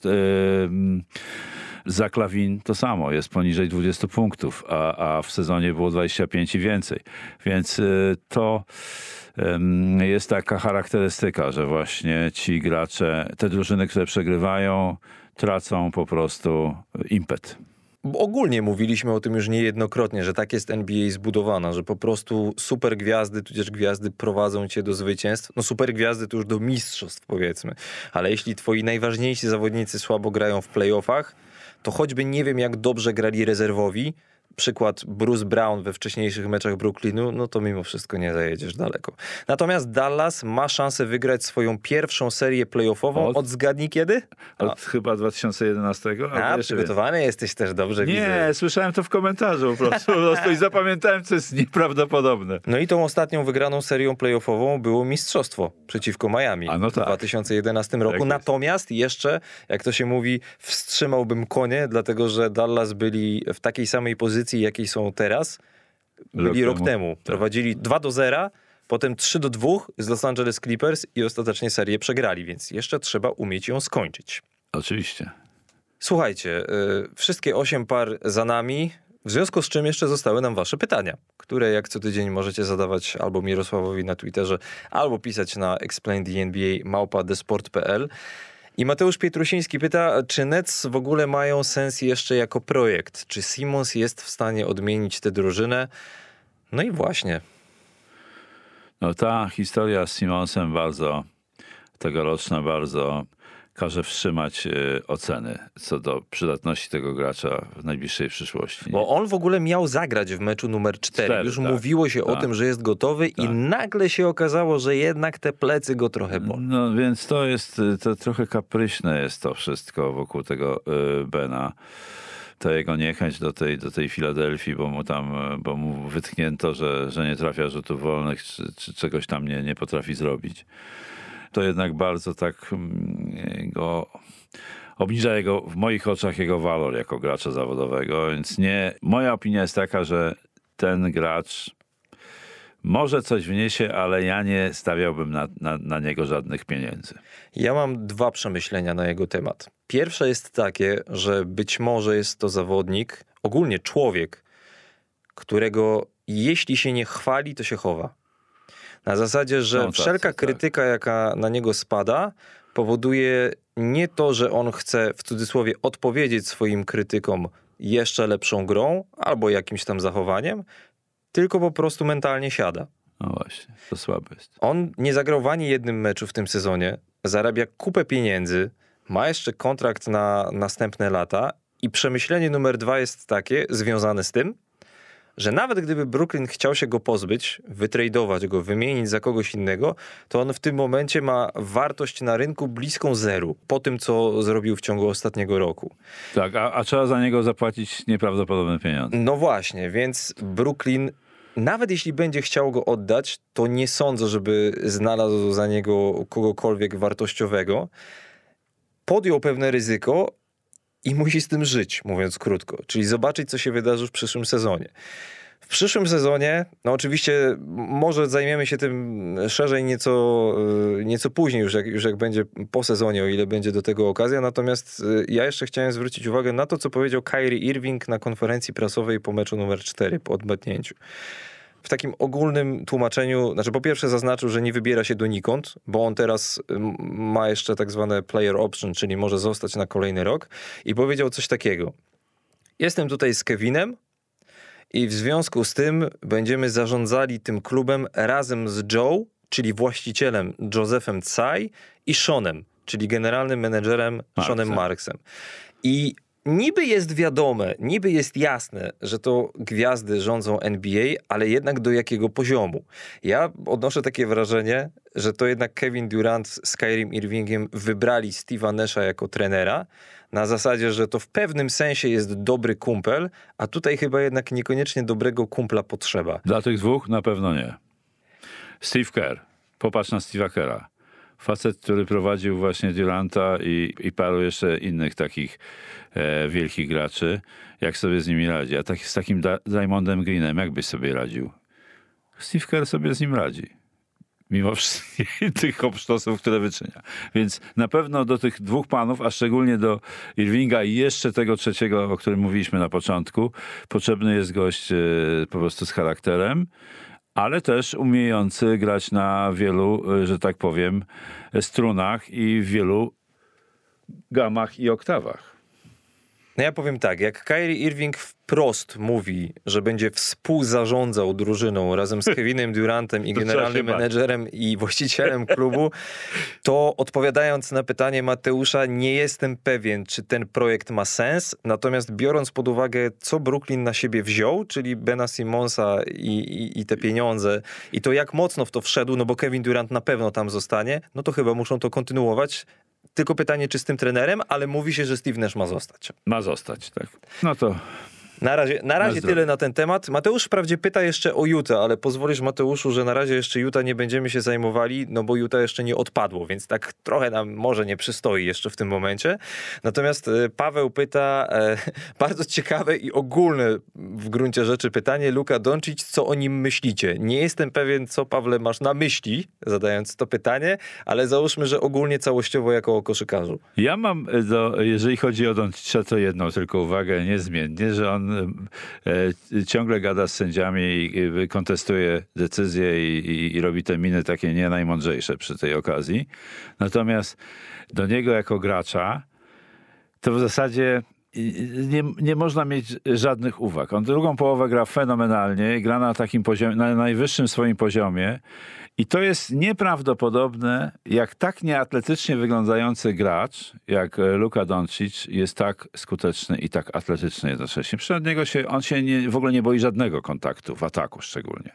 Zach Lavin to samo, jest poniżej 20 punktów, a, a w sezonie było 25 i więcej. Więc y, to jest taka charakterystyka, że właśnie ci gracze, te drużyny, które przegrywają, tracą po prostu impet. Ogólnie mówiliśmy o tym już niejednokrotnie, że tak jest NBA zbudowana, że po prostu super gwiazdy, tudzież gwiazdy prowadzą cię do zwycięstw. No super gwiazdy to już do mistrzostw powiedzmy. Ale jeśli twoi najważniejsi zawodnicy słabo grają w playoffach, to choćby nie wiem jak dobrze grali rezerwowi, przykład Bruce Brown we wcześniejszych meczach Brooklynu, no to mimo wszystko nie zajedziesz daleko. Natomiast Dallas ma szansę wygrać swoją pierwszą serię playoffową Od- od, zgadnij kiedy? Od chyba 2011? A, jeszcze przygotowany jesteś też dobrze, Nie, widzę. słyszałem to w komentarzu po prostu, po prostu i zapamiętałem, co jest nieprawdopodobne. No i tą ostatnią wygraną serią playoffową było mistrzostwo przeciwko Miami A no tak. w 2011 roku. Tak. Natomiast jeszcze, jak to się mówi, wstrzymałbym konie, dlatego że Dallas byli w takiej samej pozycji, jakiej są teraz. Byli Rok rok temu. temu. Prowadzili 2 do 0, potem 3 do 2 z Los Angeles Clippers i ostatecznie serię przegrali, więc jeszcze trzeba umieć ją skończyć. Oczywiście. Słuchajcie, y, wszystkie osiem par za nami, w związku z czym jeszcze zostały nam wasze pytania, które jak co tydzień możecie zadawać albo Mirosławowi na Twitterze, albo pisać na explaindnba.małpa.desport.pl. I Mateusz Pietrusiński pyta, czy Nets w ogóle mają sens jeszcze jako projekt? Czy Simons jest w stanie odmienić tę drużynę? No i właśnie. No ta historia z Simonsem bardzo tegoroczna, bardzo każe wstrzymać e, oceny co do przydatności tego gracza w najbliższej przyszłości. Bo on w ogóle miał zagrać w meczu numer 4. Cztery, Już tak, mówiło się o tak. tym, że jest gotowy i nagle się okazało, że jednak te plecy go trochę bolą. No więc to jest, y, to trochę kapryśne jest to wszystko wokół tego y, Bena. Ta jego niechęć do tej, do tej Filadelfii, bo mu tam, bo mu wytknięto, że, że nie trafia rzutów wolnych, czy, czy czegoś tam nie, nie potrafi zrobić. To jednak bardzo tak mm, go obniża jego, w moich oczach jego walor jako gracza zawodowego, więc nie, moja opinia jest taka, że ten gracz może coś wniesie, ale ja nie stawiałbym na, na, na niego żadnych pieniędzy. Ja mam dwa przemyślenia na jego temat. Pierwsze jest takie, że być może jest to zawodnik, ogólnie człowiek, którego jeśli się nie chwali, to się chowa. Na zasadzie, że Są tacy, wszelka tak. krytyka, jaka na niego spada, powoduje nie to, że on chce w cudzysłowie odpowiedzieć swoim krytykom jeszcze lepszą grą albo jakimś tam zachowaniem, tylko po prostu mentalnie siada. No właśnie, to jest. On nie zagrał ani jednym meczu w tym sezonie, zarabia kupę pieniędzy, ma jeszcze kontrakt na następne lata i przemyślenie numer dwa jest takie, związane z tym, że nawet gdyby Brooklyn chciał się go pozbyć, wytradować go, wymienić za kogoś innego, to on w tym momencie ma wartość na rynku bliską zeru, po tym co zrobił w ciągu ostatniego roku. Tak, a, a trzeba za niego zapłacić nieprawdopodobne pieniądze. No właśnie, więc Brooklyn, nawet jeśli będzie chciał go oddać, to nie sądzę, żeby znalazł za niego kogokolwiek wartościowego. Podjął pewne ryzyko i musi z tym żyć, mówiąc krótko. Czyli zobaczyć, co się wydarzy w przyszłym sezonie. W przyszłym sezonie, no oczywiście może zajmiemy się tym szerzej nieco, y, nieco później, już jak, już jak będzie po sezonie, o ile będzie do tego okazja. Natomiast y, ja jeszcze chciałem zwrócić uwagę na to, co powiedział Kyrie Irving na konferencji prasowej po meczu numer 4, po odmetnięciu. W takim ogólnym tłumaczeniu, znaczy po pierwsze zaznaczył, że nie wybiera się donikąd, bo on teraz ma jeszcze tak zwane player option, czyli może zostać na kolejny rok i powiedział coś takiego. Jestem tutaj z Kevinem, i w związku z tym będziemy zarządzali tym klubem razem z Joe, czyli właścicielem Josephem Tsai i Seanem, czyli generalnym menedżerem Marksem. Seanem Marksem. I niby jest wiadome, niby jest jasne, że to gwiazdy rządzą NBA, ale jednak do jakiego poziomu? Ja odnoszę takie wrażenie, że to jednak Kevin Durant z Kyrie Irvingiem wybrali Steve'a Nasha jako trenera, na zasadzie, że to w pewnym sensie jest dobry kumpel, a tutaj chyba jednak niekoniecznie dobrego kumpla potrzeba. Dla tych dwóch na pewno nie. Steve Kerr. Popatrz na Steve'a Kerra. Facet, który prowadził właśnie Duranta i, i paru jeszcze innych takich e, wielkich graczy. Jak sobie z nimi radzi? A tak, z takim Diamondem Greenem, jak byś sobie radził? Steve Kerr sobie z nim radzi. Mimo wszystkich tych obsztosów, które wyczynia. Więc na pewno do tych dwóch panów, a szczególnie do Irvinga i jeszcze tego trzeciego, o którym mówiliśmy na początku, potrzebny jest gość e, po prostu z charakterem, ale też umiejący grać na wielu, e, że tak powiem, strunach i w wielu gamach i oktawach. No ja powiem tak, jak Kyrie Irving wprost mówi, że będzie współzarządzał drużyną razem z Kevinem Durantem i generalnym menedżerem i właścicielem klubu, to odpowiadając na pytanie Mateusza, nie jestem pewien, czy ten projekt ma sens. Natomiast biorąc pod uwagę, co Brooklyn na siebie wziął, czyli Bena Simonsa i, i, i te pieniądze, i to jak mocno w to wszedł, no bo Kevin Durant na pewno tam zostanie, no to chyba muszą to kontynuować. Tylko pytanie, czy z tym trenerem, ale mówi się, że Steve Nash ma zostać. Ma zostać, tak. No to Na razie, na razie zdrowie. tyle na ten temat. Mateusz wprawdzie pyta jeszcze o Utah, ale pozwolisz Mateuszu, że na razie jeszcze Utah nie będziemy się zajmowali, no bo Utah jeszcze nie odpadło, więc tak trochę nam może nie przystoi jeszcze w tym momencie. Natomiast e, Paweł pyta e, bardzo ciekawe i ogólne w gruncie rzeczy pytanie. Luka Doncic, co o nim myślicie? Nie jestem pewien, co Pawle masz na myśli, zadając to pytanie, ale załóżmy, że ogólnie całościowo jako o koszykarzu. Ja mam, e, do, jeżeli chodzi o Doncicza, to jedną tylko uwagę niezmiennie, że on e, ciągle gada z sędziami i kontestuje decyzje i, i, i robi te miny takie nie najmądrzejsze przy tej okazji. Natomiast do niego jako gracza to w zasadzie nie, nie można mieć żadnych uwag. On drugą połowę gra fenomenalnie, gra na takim poziomie, na najwyższym swoim poziomie i to jest nieprawdopodobne, jak tak nieatletycznie wyglądający gracz, jak e, Luka Doncic jest tak skuteczny i tak atletyczny jednocześnie. Przed niego się, on się nie, w ogóle nie boi żadnego kontaktu, w ataku szczególnie.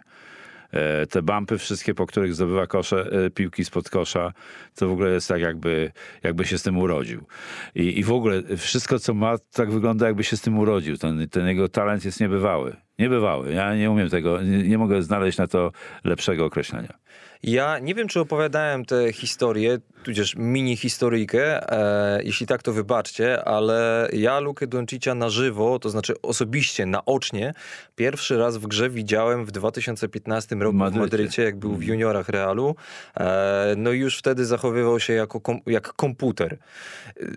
E, te bumpy wszystkie, po których zdobywa kosze, e, piłki spod kosza, to w ogóle jest tak jakby, jakby się z tym urodził. I, I w ogóle wszystko, co ma, tak wygląda jakby się z tym urodził. Ten, ten jego talent jest niebywały. Niebywały. Ja nie umiem tego, nie, nie mogę znaleźć na to lepszego określenia. Ja nie wiem, czy opowiadałem tę historię, tudzież mini historyjkę, e, jeśli tak, to wybaczcie, ale ja Lukę Doncicia na żywo, to znaczy osobiście, naocznie, pierwszy raz w grze widziałem w 2015 roku w Madrycie. Madrycie, jak był w juniorach Realu. E, no i już wtedy zachowywał się jako kom, jak komputer.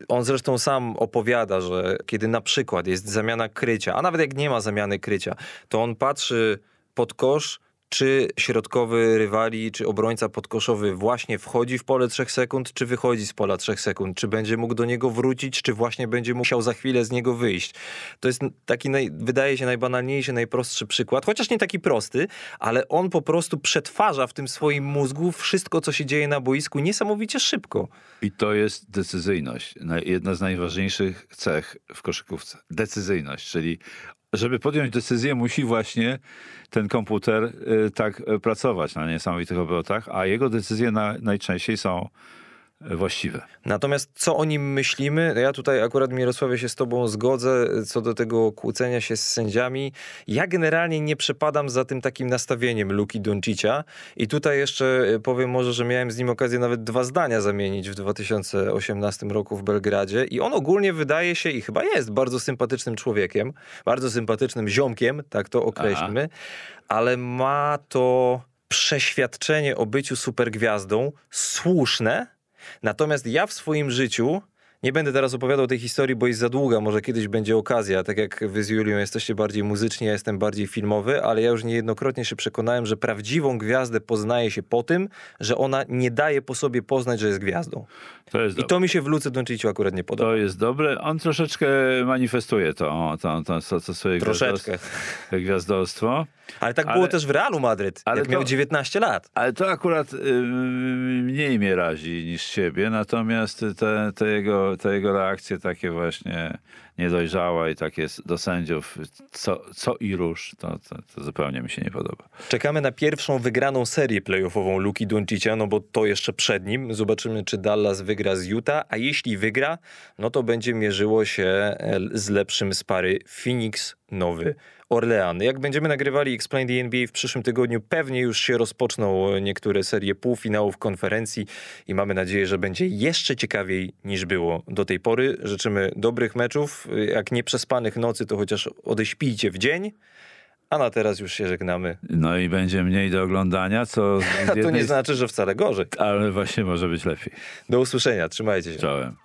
On zresztą sam opowiada, że kiedy na przykład jest zamiana krycia, a nawet jak nie ma zamiany krycia, to on patrzy pod kosz, czy środkowy rywali, czy obrońca podkoszowy właśnie wchodzi w pole 3 sekund, czy wychodzi z pola 3 sekund, czy będzie mógł do niego wrócić, czy właśnie będzie musiał za chwilę z niego wyjść. To jest taki, naj, wydaje się, najbanalniejszy, najprostszy przykład, chociaż nie taki prosty, ale on po prostu przetwarza w tym swoim mózgu wszystko, co się dzieje na boisku niesamowicie szybko. I to jest decyzyjność. Jedna z najważniejszych cech w koszykówce. Decyzyjność, czyli żeby podjąć decyzję, musi właśnie ten komputer y, tak y, pracować na niesamowitych obrotach, a jego decyzje na, najczęściej są właściwe. Natomiast co o nim myślimy? Ja tutaj akurat Mirosławie się z tobą zgodzę co do tego kłócenia się z sędziami. Ja generalnie nie przepadam za tym takim nastawieniem Luki Doncicia i tutaj jeszcze y, powiem może, że miałem z nim okazję nawet dwa zdania zamienić w 2018 roku w Belgradzie i on ogólnie wydaje się i chyba jest bardzo sympatycznym człowiekiem, bardzo sympatycznym ziomkiem, tak to określmy, ale ma to przeświadczenie o byciu supergwiazdą słuszne, Natomiast ja w swoim życiu nie będę teraz opowiadał tej historii, bo jest za długa, może kiedyś będzie okazja. Tak jak wy z Julią jesteście bardziej muzyczni, ja jestem bardziej filmowy, ale ja już niejednokrotnie się przekonałem, że prawdziwą gwiazdę poznaje się po tym, że ona nie daje po sobie poznać, że jest gwiazdą. To I dobre. to mi się w Luce Donciciu akurat nie podoba. To jest dobre. On troszeczkę manifestuje to, to, to, to, to swoje Troszeczkę. gwiazdorstwo. Ale tak Ale- było też w Realu Madryt, ale jak to- miał 19 lat. Ale to akurat y, mniej mnie razi niż siebie, natomiast te, te, jego, te jego reakcje takie właśnie niedojrzałe i takie s- do sędziów, co, co i rusz, to, to, to zupełnie mi się nie podoba. Czekamy na pierwszą wygraną serię playoffową Luki Doncicia, no bo to jeszcze przed nim. Zobaczymy, czy Dallas wygra z Utah, a jeśli wygra, no to będzie mierzyło się e, z lepszym z pary Phoenix Nowy Orlean. Jak będziemy nagrywali Explain the NBA w przyszłym tygodniu, pewnie już się rozpoczną niektóre serie półfinałów konferencji i mamy nadzieję, że będzie jeszcze ciekawiej niż było do tej pory. Życzymy dobrych meczów. Jak nie przespanych nocy, to chociaż odeśpijcie w dzień. A na teraz już się żegnamy. No i będzie mniej do oglądania, co A to jednej nie znaczy, że wcale gorzej. ale właśnie może być lepiej. Do usłyszenia, trzymajcie się. Czołem.